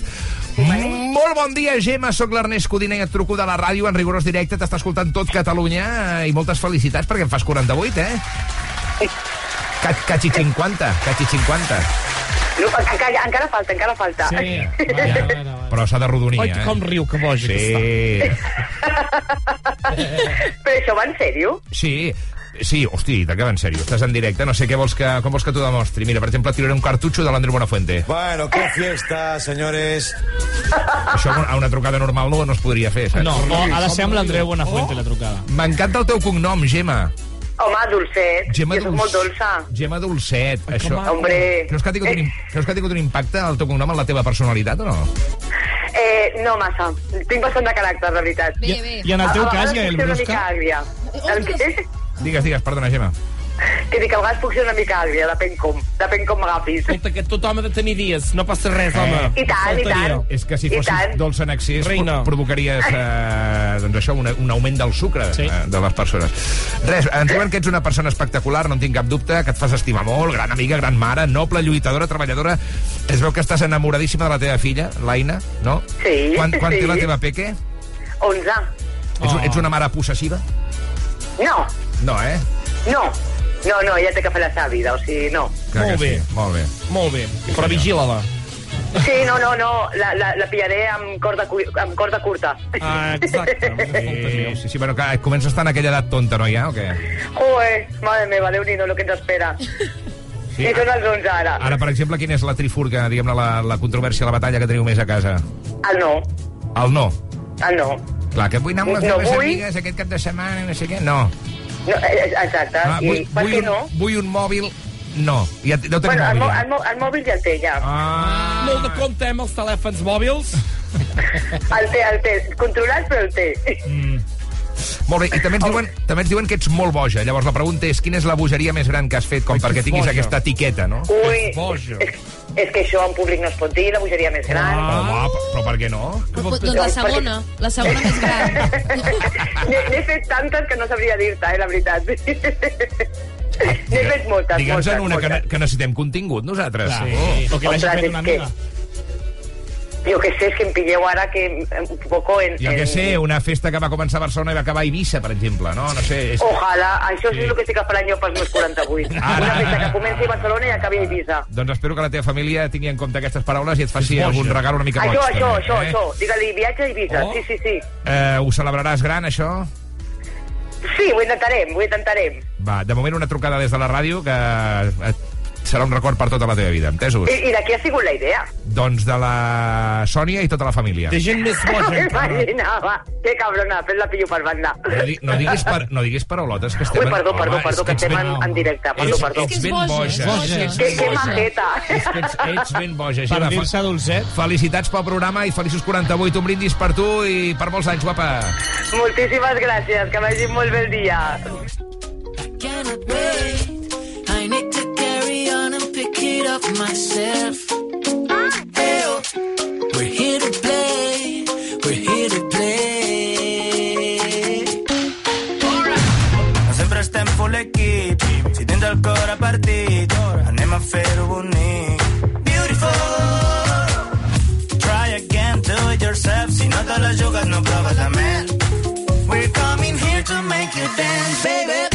Molt bon dia, Gemma. Sóc l'Ernest Codina i et truco de la ràdio en rigorós directe. T'està escoltant tot Catalunya i moltes felicitats perquè en fas 48, eh? Ca- Cachi 50, cachi 50. No, encara, encara falta, encara falta. Però s'ha de rodonir, Ai, eh? com riu, que boja que Sí, Però això va en sèrio? sí. Sí, hosti, de què va en sèrio? Estàs en directe, no sé què vols que, com vols que t'ho demostri. Mira, per exemple, tiraré un cartutxo de l'Andreu Buenafuente. Bueno, qué fiesta, señores. Això a una- trucada normal no, no es podria fer, saps? No, no, ha de ser amb l'Andreu Buenafuente, la trucada. M'encanta el teu cognom, Gemma. Home, dolcet. Gemma jo soc molt dolça. Gemma Dolcet. Això... Hombre. Creus que, ha tingut un, im- creus que ha tingut un impacte el teu cognom en la teva personalitat o no? Eh, no massa. Tinc bastant de caràcter, de veritat. I, I en el teu A- a cas, vegades Gael ser una Brusca? mica àgria. El què? Digues, digues, perdona, Gemma. Que dic, el gas puc ser una mica àgria, depèn com, depèn com m'agafis. Escolta, que tothom ha de tenir dies, no passa res, home. I tant, i tant. És que si fossis dolç en excés Reina. pro- provocaries eh, doncs això, un, un augment del sucre sí. eh, de les persones. Res, ens diuen que ets una persona espectacular, no en tinc cap dubte, que et fas estimar molt, gran amiga, gran mare, noble, lluitadora, treballadora. Es veu que estàs enamoradíssima de la teva filla, l'Aina, no? Sí, Quan, quan sí. té la teva peque? 11. Ets, oh. ets una mare possessiva? No, No, eh? no. No, no, ella té que fer la seva vida, o sigui, no. Clar Molt que bé. Sí. Molt bé. Molt bé, però vigila-la. Sí, no, no, no, la, la, la pillaré amb corda, cu- amb corda curta. Ah, exacte. Sí, sí, sí, però que comença a estar en aquella edat tonta, no, ja, o què? Joder, madre meva, Déu-n'hi-do, el que ens espera. Sí, I són els 11 ara. Ara, per exemple, quina és la trifurca, diguem-ne, la, la controvèrsia, la batalla que teniu més a casa? El no, El no. el no. Clar, que vull anar amb les No meves vull. amigues aquest cap de setmana, no sé què. No. No eh, exacte, Ah, i vull, per vull, què un, no? vull un mòbil, no. Ja, no tenim Bueno, el, mòbil. el, mo- el mòbil ja el té, ja. Ah. Molt de compte amb els telèfons mòbils. El té, el té. Controlat, però el té. Mm. Molt bé, i també ens, diuen, també ens diuen que ets molt boja. Llavors la pregunta és, quina és la bogeria més gran que has fet com perquè tinguis boja. aquesta etiqueta, no? Ui, boja. és, és que això en públic no es pot dir, la bogeria més gran. Ah, home, però, però per què no? Doncs la segona, la segona més gran. N'he fet tantes que no sabria dir-te, eh, la veritat. N'he fet moltes, Digue'ns moltes, en una que, moltes. ne- que necessitem contingut, nosaltres. Clar. Oh. O que l'hagi Ostres, fet una és que- amiga. Jo que sé, és que em pilleu ara que eh, un poco en... Jo què en- sé, una festa que va començar a Barcelona i va acabar a Eivissa, per exemple, no? No sé, és... Ojalà, això és el que estic esperant jo pels meus 48. Ara. Una festa que comenci a Barcelona i acabi a Eivissa. Doncs espero que la teva família tingui en compte aquestes paraules i et faci algun regal una mica Això, boig. això, també, això, eh? això. Digue-li viatge a Eivissa, Oh. sí, sí, sí. Eh, ho celebraràs gran, això? Sí, ho intentarem, ho intentarem. Va, de moment una trucada des de la ràdio que eh, serà un record per tota la teva vida, entesos? I, I de qui ha sigut la idea? Doncs de la Sònia i tota la família. De gent més boja, encara. Que cabrona, fet la pillo per banda. No, di no, diguis par no diguis paraulotes que estem... Ui, perdó, perdó, Home, perdó, que ets estem ben- en, en directe. Perdó, Ets, perdó. ets ben boja. Ets Que, ben que boja. majeta. És que ets, ets ben boja. Per dir-se dolcet. Felicitats pel programa i feliços 48. Un brindis per tu i per molts anys, guapa. Moltíssimes gràcies, que vagi molt bé el dia. cannot wait. I on and pick it up myself. Hey, we're here to play. We're here to play. Si a. Beautiful. Try again, do it yourself. Si no la no proves a més. We're coming here to make you dance, baby.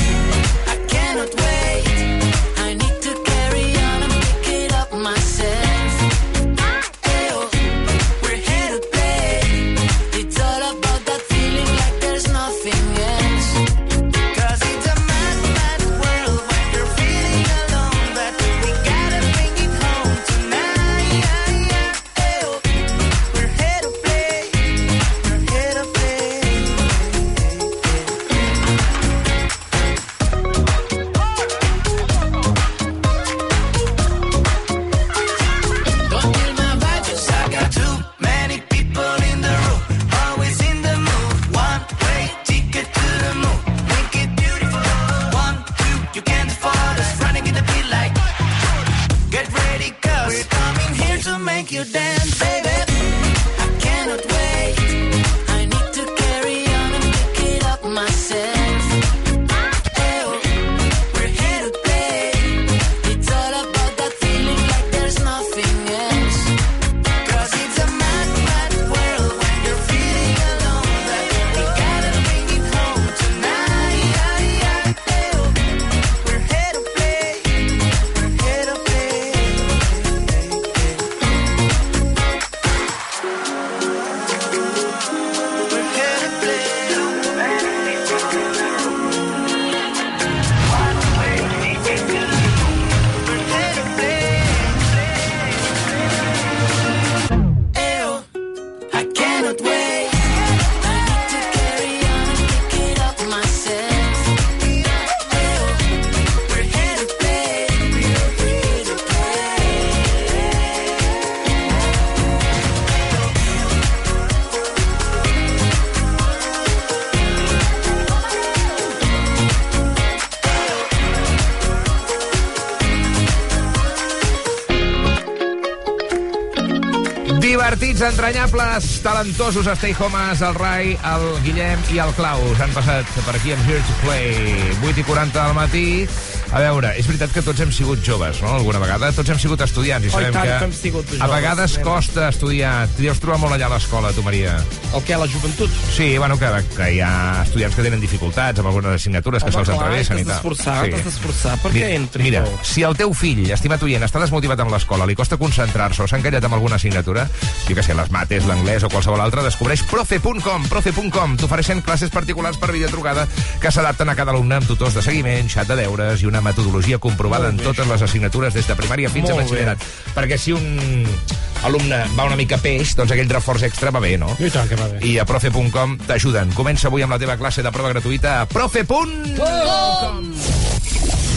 Entranyables, talentosos Stay Homes, el Rai, el Guillem i el Claus han passat per aquí amb Here to Play. 8 i 40 del matí. A veure, és veritat que tots hem sigut joves, no?, alguna vegada. Tots hem sigut estudiants i Oh, i sabem tant que que hem sigut a joves, vegades nena. costa estudiar. T'hi deus trobar molt allà a l'escola, tu, Maria. El què, la joventut? Sí, bueno, que, que hi ha estudiants que tenen dificultats amb algunes assignatures que se'ls entrevessen i tal. d'esforçar, t'has d'esforçar perquè Mira- entri Mira, tot. si el teu fill, estimat oient, està desmotivat amb l'escola, li costa concentrar-se o s'ha encallat amb alguna assignatura, jo que sé, les mates, l'anglès o qualsevol altra, descobreix profe.com, profe.com. T'ofereixen classes particulars per videotrucada que s'adapten a cada alumne amb tutors de seguiment, xat de deures i una metodologia comprovada en totes les assignatures des de primària fins a Molt batxillerat. Perquè si un alumne va una mica peix, doncs aquell reforç extra va bé, no? I tant que va bé. I a profe.com t'ajuden. Comença avui amb la teva classe de prova gratuïta a profe.com.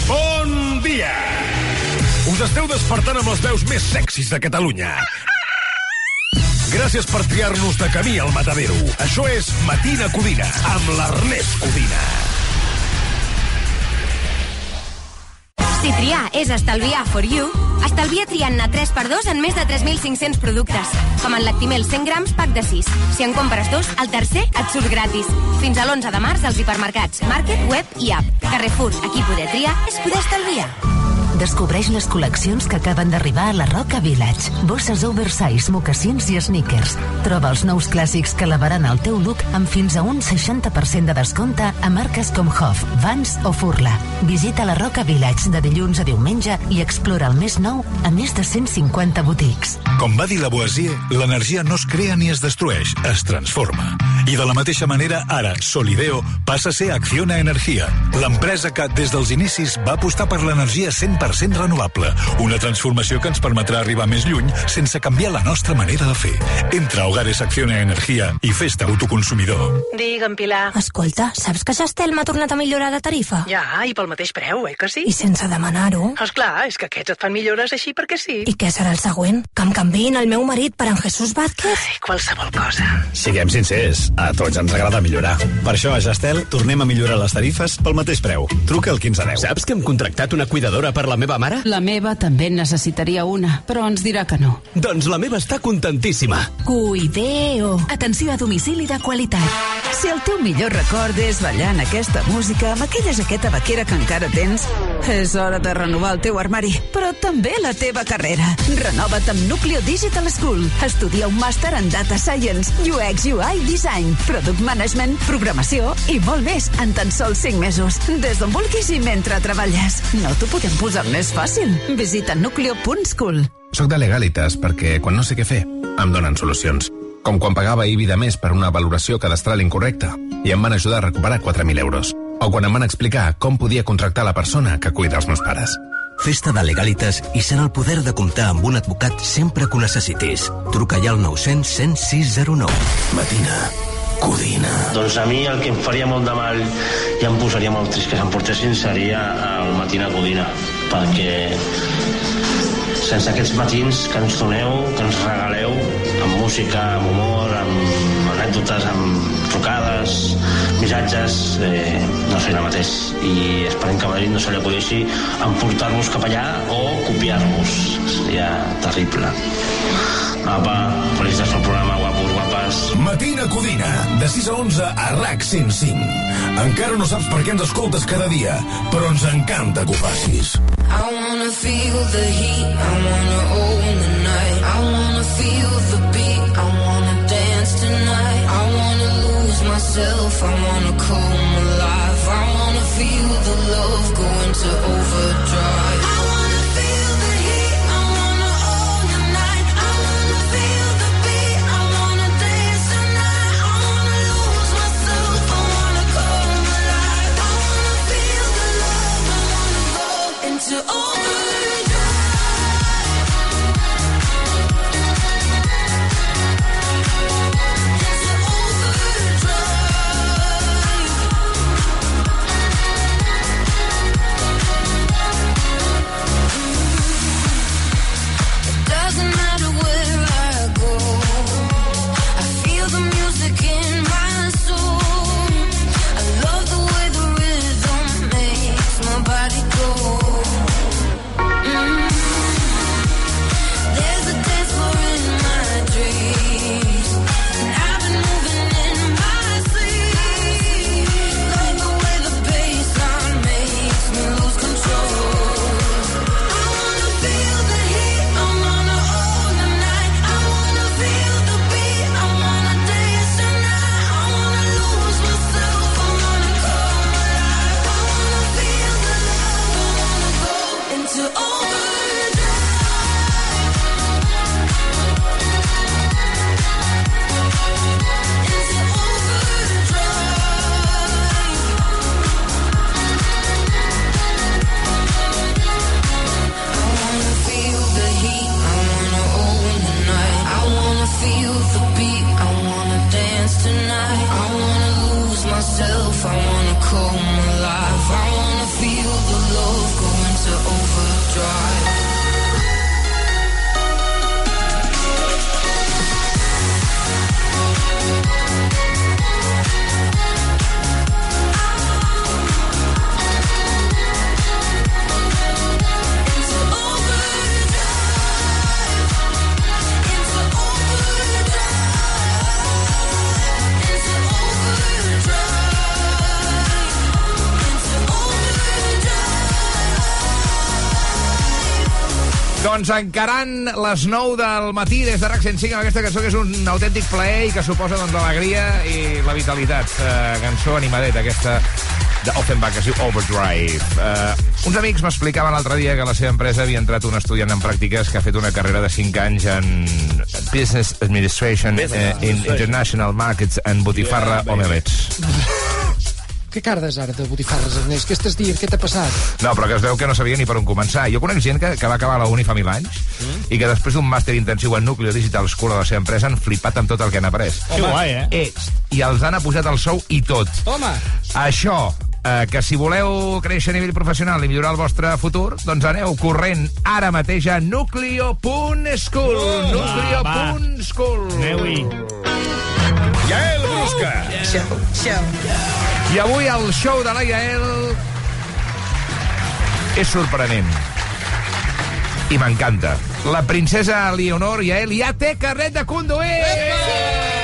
Bon dia! Us esteu despertant amb les veus més sexis de Catalunya. Gràcies per triar-nos de camí al Matadero. Això és Matina Codina, amb l'Ernest Codina. Si triar és estalviar for you, estalvia triant-ne 3x2 en més de 3.500 productes. Com en Lactimel 100 grams, pack de 6. Si en compres dos, el tercer et surt gratis. Fins a l'11 de març als hipermercats, Market, Web i App. Carrefour, aquí poder triar és poder estalviar. Descobreix les col·leccions que acaben d'arribar a la Roca Village. Bosses oversize, mocassins i sneakers. Troba els nous clàssics que elevaran el teu look amb fins a un 60% de descompte a marques com Hoff, Vans o Furla. Visita la Roca Village de dilluns a diumenge i explora el més nou a més de 150 botics. Com va dir Lavoisier, l'energia no es crea ni es destrueix, es transforma. I de la mateixa manera, ara, Solideo passa a ser Acciona Energia, l'empresa que, des dels inicis, va apostar per l'energia 100% renovable, una transformació que ens permetrà arribar més lluny sense canviar la nostra manera de fer. Entra a Hogares Acciona Energia i fes-te autoconsumidor. Digue'm, Pilar. Escolta, saps que Gestel m'ha tornat a millorar la tarifa? Ja, i pel mateix preu, eh, que sí? I sense demanar-ho. Esclar, és que aquests et fan millores així perquè sí. I què serà el següent? Que em canviïn el meu marit per en Jesús Vázquez? Ai, qualsevol cosa. Siguem sincers, a tots ens agrada millorar. Per això a Gestel tornem a millorar les tarifes pel mateix preu. Truca al 1510. Saps que hem contractat una cuidadora per la meva mare? La meva també necessitaria una, però ens dirà que no. Doncs la meva està contentíssima. Cuideo. Atenció a domicili de qualitat. Si el teu millor record és ballant aquesta música amb aquella jaqueta vaquera que encara tens, és hora de renovar el teu armari, però també la teva carrera. Renova't amb Nucleo Digital School. Estudia un màster en Data Science, UX, UI, Design, Product Management, Programació i molt més en tan sols 5 mesos. Des d'on vulguis i mentre treballes. No t'ho podem posar més fàcil. Visita nucleo.school. Soc de Legalitas perquè, quan no sé què fer, em donen solucions. Com quan pagava IBI de més per una valoració cadastral incorrecta i em van ajudar a recuperar 4.000 euros. O quan em van explicar com podia contractar la persona que cuida els meus pares. Festa de Legalitas i sent el poder de comptar amb un advocat sempre que ho necessitis. Truca ja al 900 106 09. Matina. Codina. Doncs a mi el que em faria molt de mal i em posaria molt trist que s'emportessin seria el Matina Codina, perquè sense aquests matins que ens doneu, que ens regaleu, amb música, amb humor, amb anècdotes, amb trucades, missatges, eh, no seria el mateix. I esperem que Madrid no se li acudeixi emportar-vos cap allà o copiar-vos. Seria terrible. Apa, felicitats pel guapes. Matina Codina, de 6 a 11 a RAC 105. Encara no saps per què ens escoltes cada dia, però ens encanta que ho facis. I wanna feel the heat, I wanna own the night. I wanna feel the beat, I wanna dance tonight. I wanna lose myself, I wanna come alive. I wanna feel the love go into overdrive. Into overdrive. Doncs encarant les 9 del matí des de RAC 105 amb aquesta cançó que és un autèntic plaer i que suposa doncs, l'alegria i la vitalitat. Uh, cançó animadeta aquesta d'Offenbach, que es diu Overdrive. Uh, uns amics m'explicaven l'altre dia que a la seva empresa havia entrat un estudiant en pràctiques que ha fet una carrera de 5 anys en Business Administration Business eh, in. International Markets en botifarra Yeah, omelets. Què cardes ara de botifarres, Ernest? Què estàs dient? Què t'ha passat? No, però que es veu que no sabia ni per on començar. Jo conec gent que, que va acabar la uni fa mil anys Mm. i que després d'un màster intensiu en Nucleo Digital School a la seva empresa han flipat amb tot el que han après. Que guai, eh? eh? I els han apujat el sou i tot. Toma! Això, eh, que si voleu créixer a nivell professional i millorar el vostre futur, doncs aneu corrent ara mateix a nucleo.school. Oh, nucleo.school. Aneu-hi. Yael Brusca. Show, show. I avui el show de la Yael és sorprenent. I m'encanta. La princesa Leonor Yael ja té carnet de conduir! No,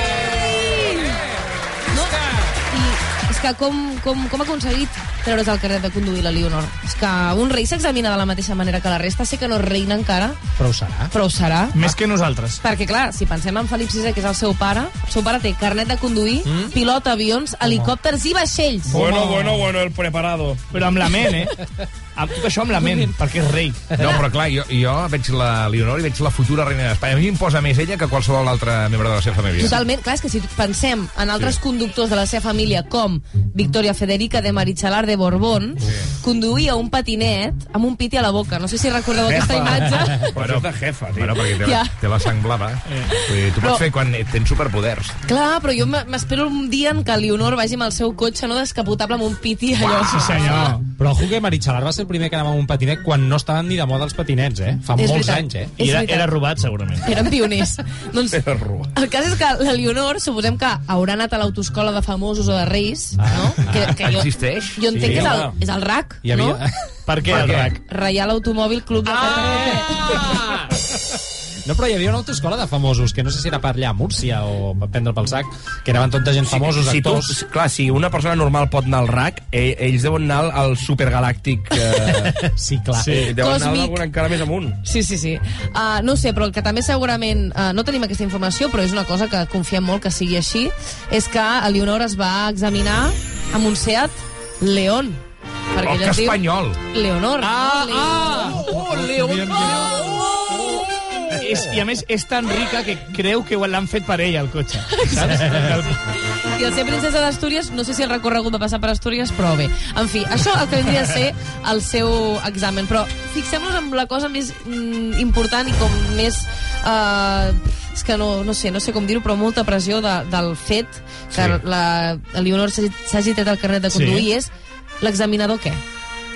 que com, com, com ha aconseguit treure's el carnet de conduir la Leonor? És que un rei s'examina de la mateixa manera que la resta, sé que no és reina encara, Però ho serà. però ho serà. Més que nosaltres. Perquè, clar, si pensem en Felip VI, que és el seu pare, el seu pare té carnet de conduir, mm? pilota avions, helicòpters i vaixells. Bueno, bueno, bueno, el preparado. Però amb la ment, eh? Amb tot això amb la ment, perquè és rei. No, però clar, jo, jo veig la Leonor i veig la futura reina d'Espanya. A mi em posa més ella que qualsevol altre membre de la seva família. Totalment, clar, és que si pensem en altres sí. conductors de la seva família, com Victoria Federica de Marichalar de Borbón, sí. conduïa un patinet amb un piti a la boca. No sé si recordeu aquesta imatge. Bueno, és de jefa, tio. bueno, perquè té, Ja. la, té la sang blava. Vull dir, tu Però- pots fer quan tens superpoders. Clar, però jo m'espero un dia en què Leonor vagi amb el seu cotxe no descapotable amb un piti allò. Sí, senyor. Però ojo que Marichalar va ser el primer que anava amb un patinet quan no estaven ni de moda els patinets, eh? Fa És molts veritat. anys, eh? I era, era robat, segurament. Eren pioners. doncs, Era robat. el cas és que la Leonor, suposem que haurà anat a l'autoescola de famosos o de reis, no? Que, que jo, Existeix? jo entenc Sí, que és el, és el RAC, Hi havia... no? Per què, Per el què? RAC? Reial Automòbil Club de Ah! No, però hi havia una autoescola de famosos, que no sé si era per allà a Múrcia o per prendre pel sac, que anaven tota gent famosos, si tu, actors... clar, si una persona normal pot anar al RAC, eh, ells deuen anar al, al supergalàctic... Eh, Sí, clar. sí, deuen anar Còsmic. algun encara més amunt. Sí, sí, sí. Uh, no sé, però el que també segurament... Uh, no tenim aquesta informació, però és una cosa que confiem molt que sigui així, és que a Leonor es va examinar amb un Seat León. Perquè Oh, que espanyol! Leonor. Ah, no? ah! Oh, Leonor! És, I a més, és tan rica que creu que l'han fet per ella, el cotxe. Saps? I el ser princesa d'Astúries, no sé si el recorregut va passar per Astúries, però bé. En fi, això el que vindria a ser el seu examen. Però fixem-nos en la cosa més mm, important i com més... Uh, és que no, no sé, no sé com dir-ho, però molta pressió de, del fet que Sí. la, Leonor s'hagi s'hagi tret el carnet de conduir Sí. és l'examinador què?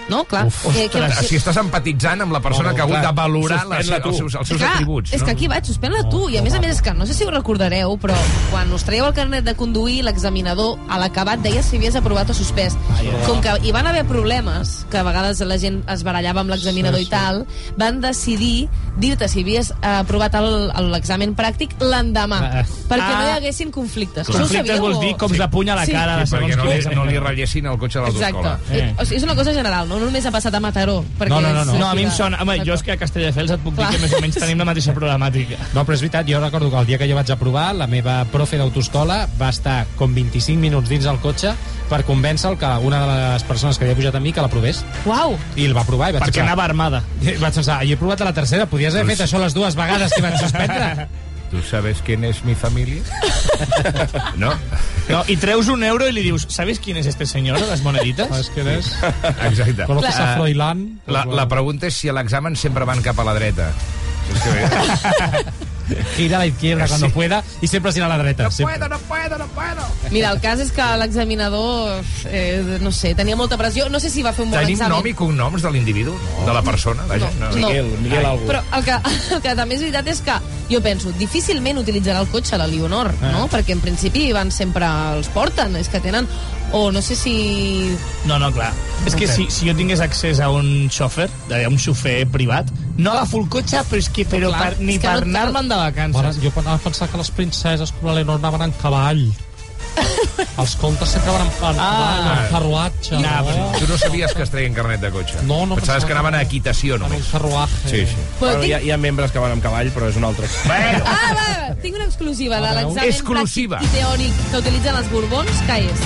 No? Clar. Uf, ostres, si estàs empatitzant amb la persona No, que ha hagut clar, de valorar les, els seus, els seus Clar, atributs. És no? que aquí vaig, suspèn-la tu. I a més a més és que, no sé si ho recordareu, però quan us traieu el carnet de conduir, l'examinador a l'acabat deia si havies aprovat o suspès. Com que hi van haver problemes, que a vegades la gent es barallava amb l'examinador i tal, van decidir dir-te si havies eh, aprovat l'examen pràctic l'endemà, Ah. perquè no hi Ah. haguessin conflictes. Conflictes sabíeu vols dir cops de puny a la Sí. cara de Sí, perquè no li, no li ratllessin el cotxe de Exacte. l'autoscola. Eh. O sigui, és una cosa general, no només ha passat a Mataró. Perquè No, no, no, no. No, a mi em sona... Home, jo és que a Castelldefels et puc dir Clar. que més o menys tenim la mateixa problemàtica. No, però és veritat, jo recordo que el dia que jo vaig aprovar, la meva profe d'autoescola va estar com 25 minuts dins del cotxe per convèncer que una de les persones que havia pujat amb mi que l'aprovés. Uau! I el va aprovar. I vaig Perquè pensar, anava armada. I vaig pensar, i he provat a la tercera, podies haver fet això les dues vegades que van suspendre? ¿Tú sabes quién es mi familia? no? No, I treus un euro i li dius, ¿sabes quién es este señor de las moneditas? ¿Sabes quién es? Exacte. Conoces a Eh, Froilán? La, la pregunta és si a l'examen sempre van cap a la dreta. Gira a la izquierda cuando pueda y siempre sin a la derecha. siempre. no puedo, no puedo. Mira, el cas és que l'examinador, eh, no sé, tenia molta pressió. No sé si va fer un bon Tenim examen. nom i cognoms de l'individu, de la persona? Vaja, No, no. Miguel, Miguel algú. Però el que, el que també és veritat és que jo penso, difícilment utilitzarà el cotxe la Leonor, Ah. no? Perquè en principi van sempre els porten, és que tenen... O no sé si... No, no, clar. És que si, si jo tingués accés a un xòfer, a un xofer privat, no agafo el cotxe, però és que però Clar, per, ni és que per no- anar-me'n de vacances. Ara, jo anava a pensar que les princeses com la Leonor anaven en cavall. Els contes sempre van en, en, Ah. en carruatge. No, no? tu no sabies que es treien carnet de cotxe. No, no Pensaves que anaven a equitació, només. un carruatge. Sí, sí. Però Bueno, tinc- hi, ha, hi ha membres que van amb cavall, però és un altre. Bueno, Ah, va, va, tinc una exclusiva de Ah, l'examen Exclusiva. pràctic i teòric que utilitzen els borbons, que és...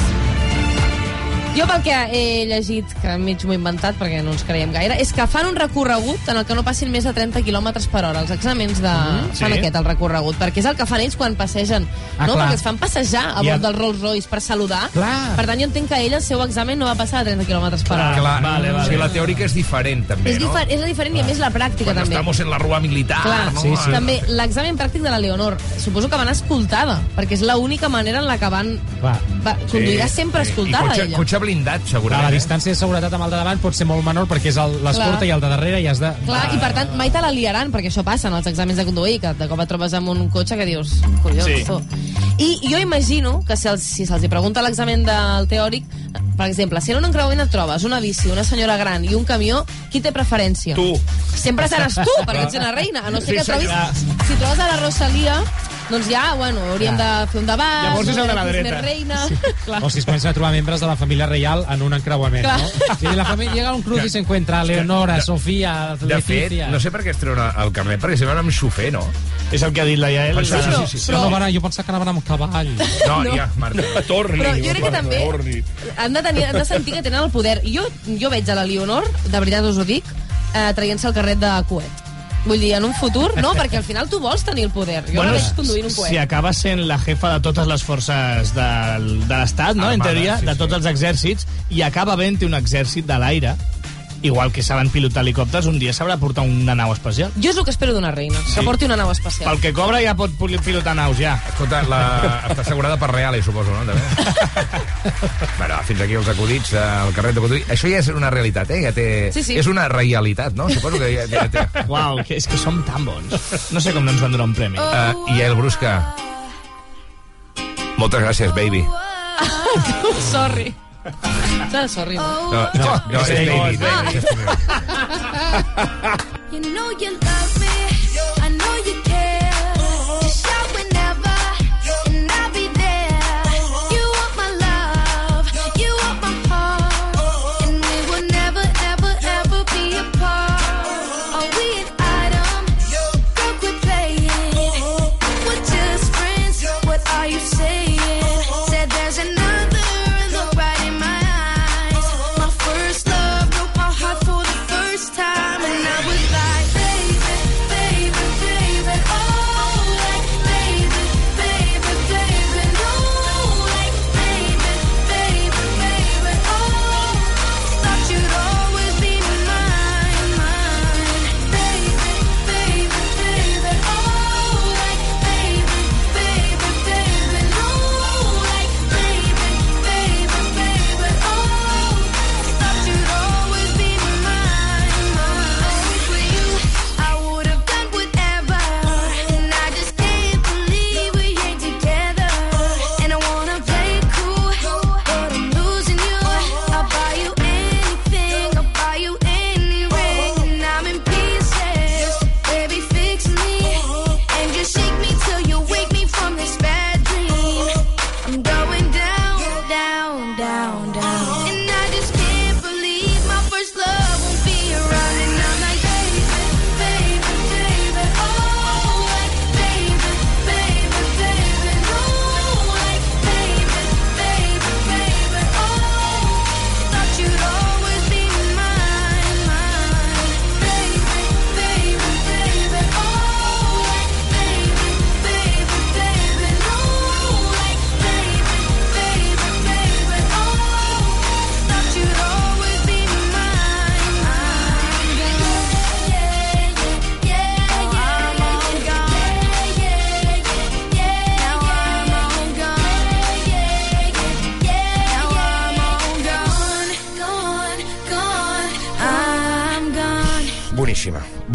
Jo pel que he llegit, que mig m'ho he inventat perquè no ens creiem gaire, és que fan un recorregut en el que no passin més de 30 km per hora. Els exàmens de... Fan sí. aquest, el recorregut, perquè és el que fan ells quan passegen. Ah, no? clar. Perquè es fan passejar a bord el- del Rolls Royce per saludar. Clar. Per tant, jo entenc que ell el seu examen no va passar de 30 km per hora. Clar, vale, vale. O sigui, la teòrica és diferent, també, És, no? difer és la diferent i a més la pràctica Quan també. estamos en la rua militar, Clar, no? sí, sí. també l'examen pràctic de la Leonor, suposo que va anar escoltada, perquè és l'única manera en la que van... Va. va conduirà sempre escoltada, I cotxe, ella. cotxe blindat, Clar, segurament. la eh? distància de seguretat amb el de davant pot ser molt menor perquè és l'escorta i el de darrere i has de... Clar, i per tant, mai te la liaran, perquè això passa en els exàmens de conduir, que de cop et trobes amb un cotxe que dius, collons, Sí. sí. I jo imagino que si, els, si se'ls hi pregunta a l'examen del teòric, per exemple, si en un encreuament et trobes una bici, una senyora gran i un camió, qui té preferència? Tu. Sempre seràs tu, perquè ets una reina. A no ser Sí, que trobis... Si trobes a la Rosalia, doncs ja, bueno, hauríem de fer un debat... Llavors és el de la dreta. reina... Clar. O si es comencen a trobar membres de la família reial en un encreuament, Clar. no? Sí, la família llega un cruz i se encuentra a Leonora, de- Sofía, De fet, Leticia... no sé per què es treuen el carnet, perquè se van amb xofer, no? És el que ha dit la Yael. Sí, sí, sí, sí. Però... No, van, jo pensava que anaven amb cavall. No, No. ja, Marta. No, torni. Però jo crec que també Torni. han de, tenir, han de sentir que tenen el poder. Jo, jo veig a la Leonor, de veritat us ho dic, eh, traient-se el carret de coet. Vull dir, en un futur, no, perquè al final tu vols tenir el poder. Jo bueno, la veig conduint un coet. si acaba sent la jefa de totes les forces del, de l'Estat, no? en Armada, teoria, sí, de sí. tots els exèrcits, i acaba havent un exèrcit de l'aire, igual que saben pilotar helicòpters, un dia sabrà portar una nau espacial. Jo és el que espero d'una reina, sí. que porti una nau espacial. Pel que cobra ja pot pil- pilotar naus, ja. Escolta, la... està assegurada per Reale, suposo, no? També. bueno, fins aquí els acudits del carret de conduir. Això ja és una realitat, eh? Ja té... Sí, sí. És una realitat, no? Suposo que ja, ja té... Uau, que és que som tan bons. No sé com no ens van donar un premi. Uh, I el Brusca. Moltes gràcies, baby. sorry. Ah, sorry, no? No, no, no és és baby. baby. és baby. You know you love me.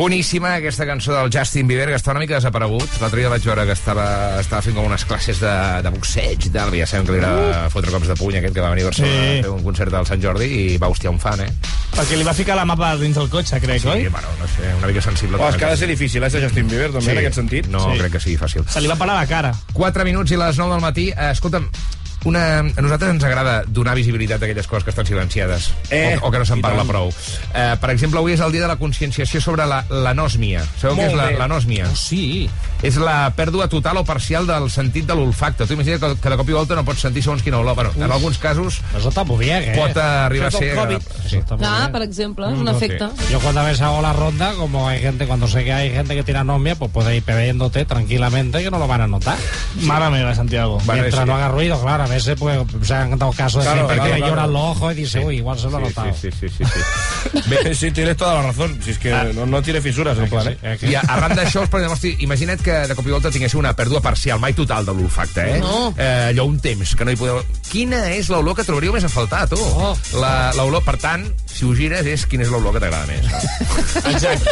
Boníssima. Aquesta cançó del Justin Bieber, que està una mica desaparegut. L'altre dia vaig veure que estava, estava fent com unes classes de, de boxeig i tal, ja sabem que li agrada fotre cops de puny aquest que va venir a Barcelona Sí. a fer un concert del Sant Jordi i va hostiar un fan, eh? Perquè li va ficar la mapa dins del cotxe, crec, Sí, oi? bueno, no sé, una mica sensible. Oh, és que ha de ser difícil, eh, ser Justin Bieber, també, Sí. en aquest sentit. No Sí. crec que sigui fàcil. Se li va pelar la cara. 4 minuts i les 9 del matí. Eh, escolta'm, una, a nosaltres ens agrada donar visibilitat a aquelles coses que estan silenciades Eh, o, o que no se'n parla tant. prou. Eh, per exemple, avui és el dia de la conscienciació sobre la- l'anòsmia. Sabeu què Molt és la- bé. l'anòsmia? Oh, sí. És la pèrdua total o parcial del sentit de l'olfacte. Tu imagina't que, que de cop i volta no pots sentir segons quina olor. Bueno, en alguns casos Eso está muy bien, ¿eh? pot arribar a ser... Covid. Sí. Ah, per exemple, és un No sé. efecte. Yo cuando a veces hago la ronda, como hay gente, cuando sé que hay gente que tiene anomia, pues puede ir bebiéndote tranquilamente que no lo van a notar. Mare meva, Santiago. Bueno, Mientras sí. no haga ruido, claro, a veces pues, se han dado casos de Claro, gente claro, que le claro. lloran los ojos y dice, uy, igual se lo ha Sí, notado. sí, sí, sí, sí, sí. Bé, sí, tienes toda la razón. Si és que no, no tiene fisuras el plan, eh? Eh, I arran d'això, preguntem, hosti, imagina't que de cop i volta tinguéssiu una pèrdua parcial, mai total de l'olfacte, eh? No. eh? Allò un temps que no hi podeu... Quina és l'olor que trobaríeu més a faltar, tu? Oh. La- L'olor, per tant, si ho gires, és quina és l'olor que t'agrada més. Exacte.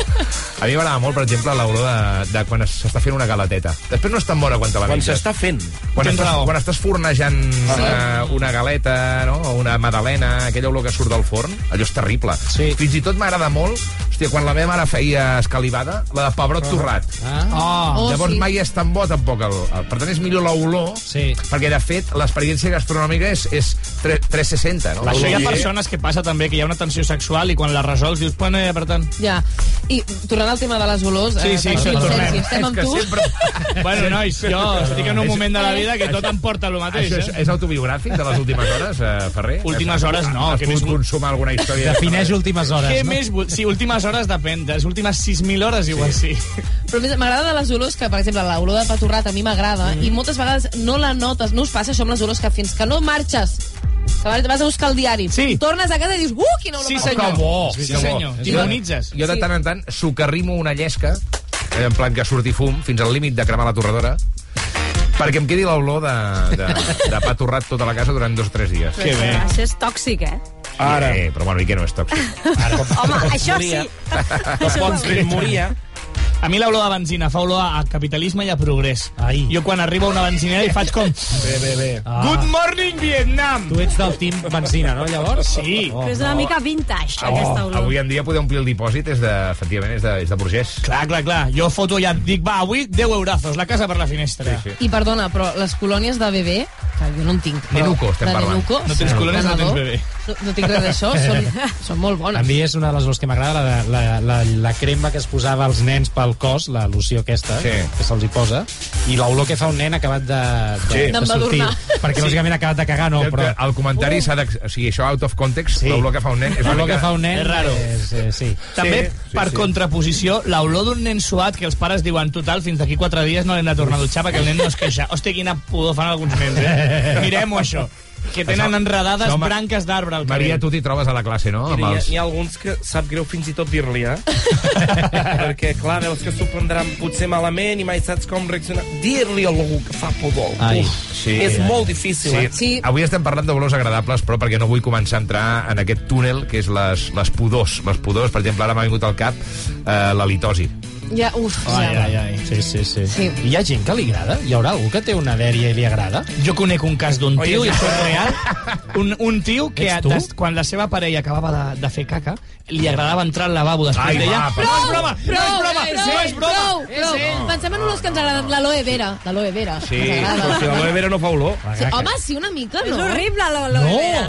A mi m'agrada molt, per exemple, l'olor de, de quan es- s'està fent una galeteta. Després no és tan bona quan te la Quan menges. s'està fent. Quan estàs, quan estàs fornejant una, una galeta, no? o una madalena, aquella olor que surt del forn, allò és terrible. Sí. Fins i tot m'agrada molt, hòstia, quan la meva mare feia escalivada, la de pebrot torrat. Ah, Oh, Oh, Llavors sí. mai és tan bo tampoc el, el, per tant és millor l'olor Sí. perquè de fet l'experiència gastronòmica és, és tre- 360 no? Això hi ha persones que passa també, que hi ha una tensió sexual i quan la resols dius, bueno, ja, per tant... Ja. I tornant al tema de les olors, Sí, eh, sí, això tornem. Sergi, estem És amb que tu. sempre... Bueno, nois, jo estic en un moment de la vida que tot em porta el mateix, Això és, eh? És autobiogràfic de les últimes hores, eh, Ferrer? Últimes hores no, Has que pogut consumar alguna història? Defineix últimes hores, Què no? més? Sí, últimes hores depèn. Les últimes 6.000 hores igual sí. Però més, m'agrada de les olors que, per exemple, l'olor de paturrat a mi m'agrada Mm. i moltes vegades no la notes, no us passa això amb les olors que fins que no marxes que vas a buscar el diari, Sí. tornes a casa i dius, uh, quina olor Sí, senyor. Que bo! Sí, bo. senyor. Jo- T'immunitzes. Jo de tant en tant socarrimo una llesca, eh, en plan que surti fum, fins al límit de cremar la torradora, perquè em quedi l'olor de, de, de pa torrat tota la casa durant dos o tres dies. Que bé. Això és tòxic, eh? Ara. Eh, però bueno, i què no és tòxic? Home, això sí. Moria. Dir moria. A mi l'olor de benzina fa olor a capitalisme i a progrés. Ai. Jo quan arribo a una benzinera i faig com... Bé, bé, bé. Ah. Good morning, Vietnam! Tu ets del team benzina, no, llavors? Sí. Oh, Però és una mica vintage, aquesta olor. Avui en dia poder omplir el dipòsit és de, efectivament, és de, és de burgès. Clar, clar, clar. Jo foto ja, dic, va, avui 10 eurazos, la casa per la finestra. Sí, I perdona, però les colònies de bebè, que jo no en tinc. Però Nenuco, estem de parlant. Nenuco, No tens sí, colònies, no tens bebè. No, no tinc res d'això, són, són molt A bones. mi és una de les olors que m'agrada, la, la, la, la crema que es posava als nens pel cos, la loció aquesta, Sí. que se'ls hi posa, i l'olor que fa un nen acabat de, de, Sí. de sortir. Perquè, lògicament, ha acabat de cagar, no, però... el comentari s'ha de... O sigui, això out of context, Sí. l'olor que fa un nen... És L'olor mica- que fa un nen... És raro. És, eh, sí. També, sí, per sí. contraposició, l'olor d'un nen suat que els pares diuen, total, fins d'aquí quatre dies no l'hem de tornar a dutxar perquè el nen no es queixa. Hòstia, quina pudor fan alguns nens, eh? Mirem-ho, això. Que tenen Això- enredades Ma- branques d'arbre al Maria, tu t'hi trobes a la classe, no? I Amb hi, ha, els... hi ha alguns que sap greu fins i tot dir-li, eh? Perquè, clar, veus que s'ho prendran potser malament i mai saps com reaccionar. Dir-li a algú que fa pudor. Ai, Uf, sí. és molt difícil, Sí. eh? Sí. Avui estem parlant d'olors agradables, però perquè no vull començar a entrar en aquest túnel que és les, les pudors. Les pudors, per exemple, ara m'ha vingut al cap eh, la litosi. Ja, uf, Ai, ja. ai, ai. Sí, sí, sí, Sí. I hi ha gent que li agrada? Hi haurà algú que té una dèria i li agrada? Jo conec un cas d'un tio, i és- això és real, un, un tio que tu? des, quan la seva parella acabava de, de fer caca, li agradava entrar al lavabo després Ai, d'ella. va, No és broma, no és broma, prou, no és broma. prou, prou. Pensem en olors que ens agraden. L'aloe vera, l'aloe vera. Sí, Però si l'aloe vera no fa olor. Sí, home, sí, una mica, És no? horrible, l'olor. No!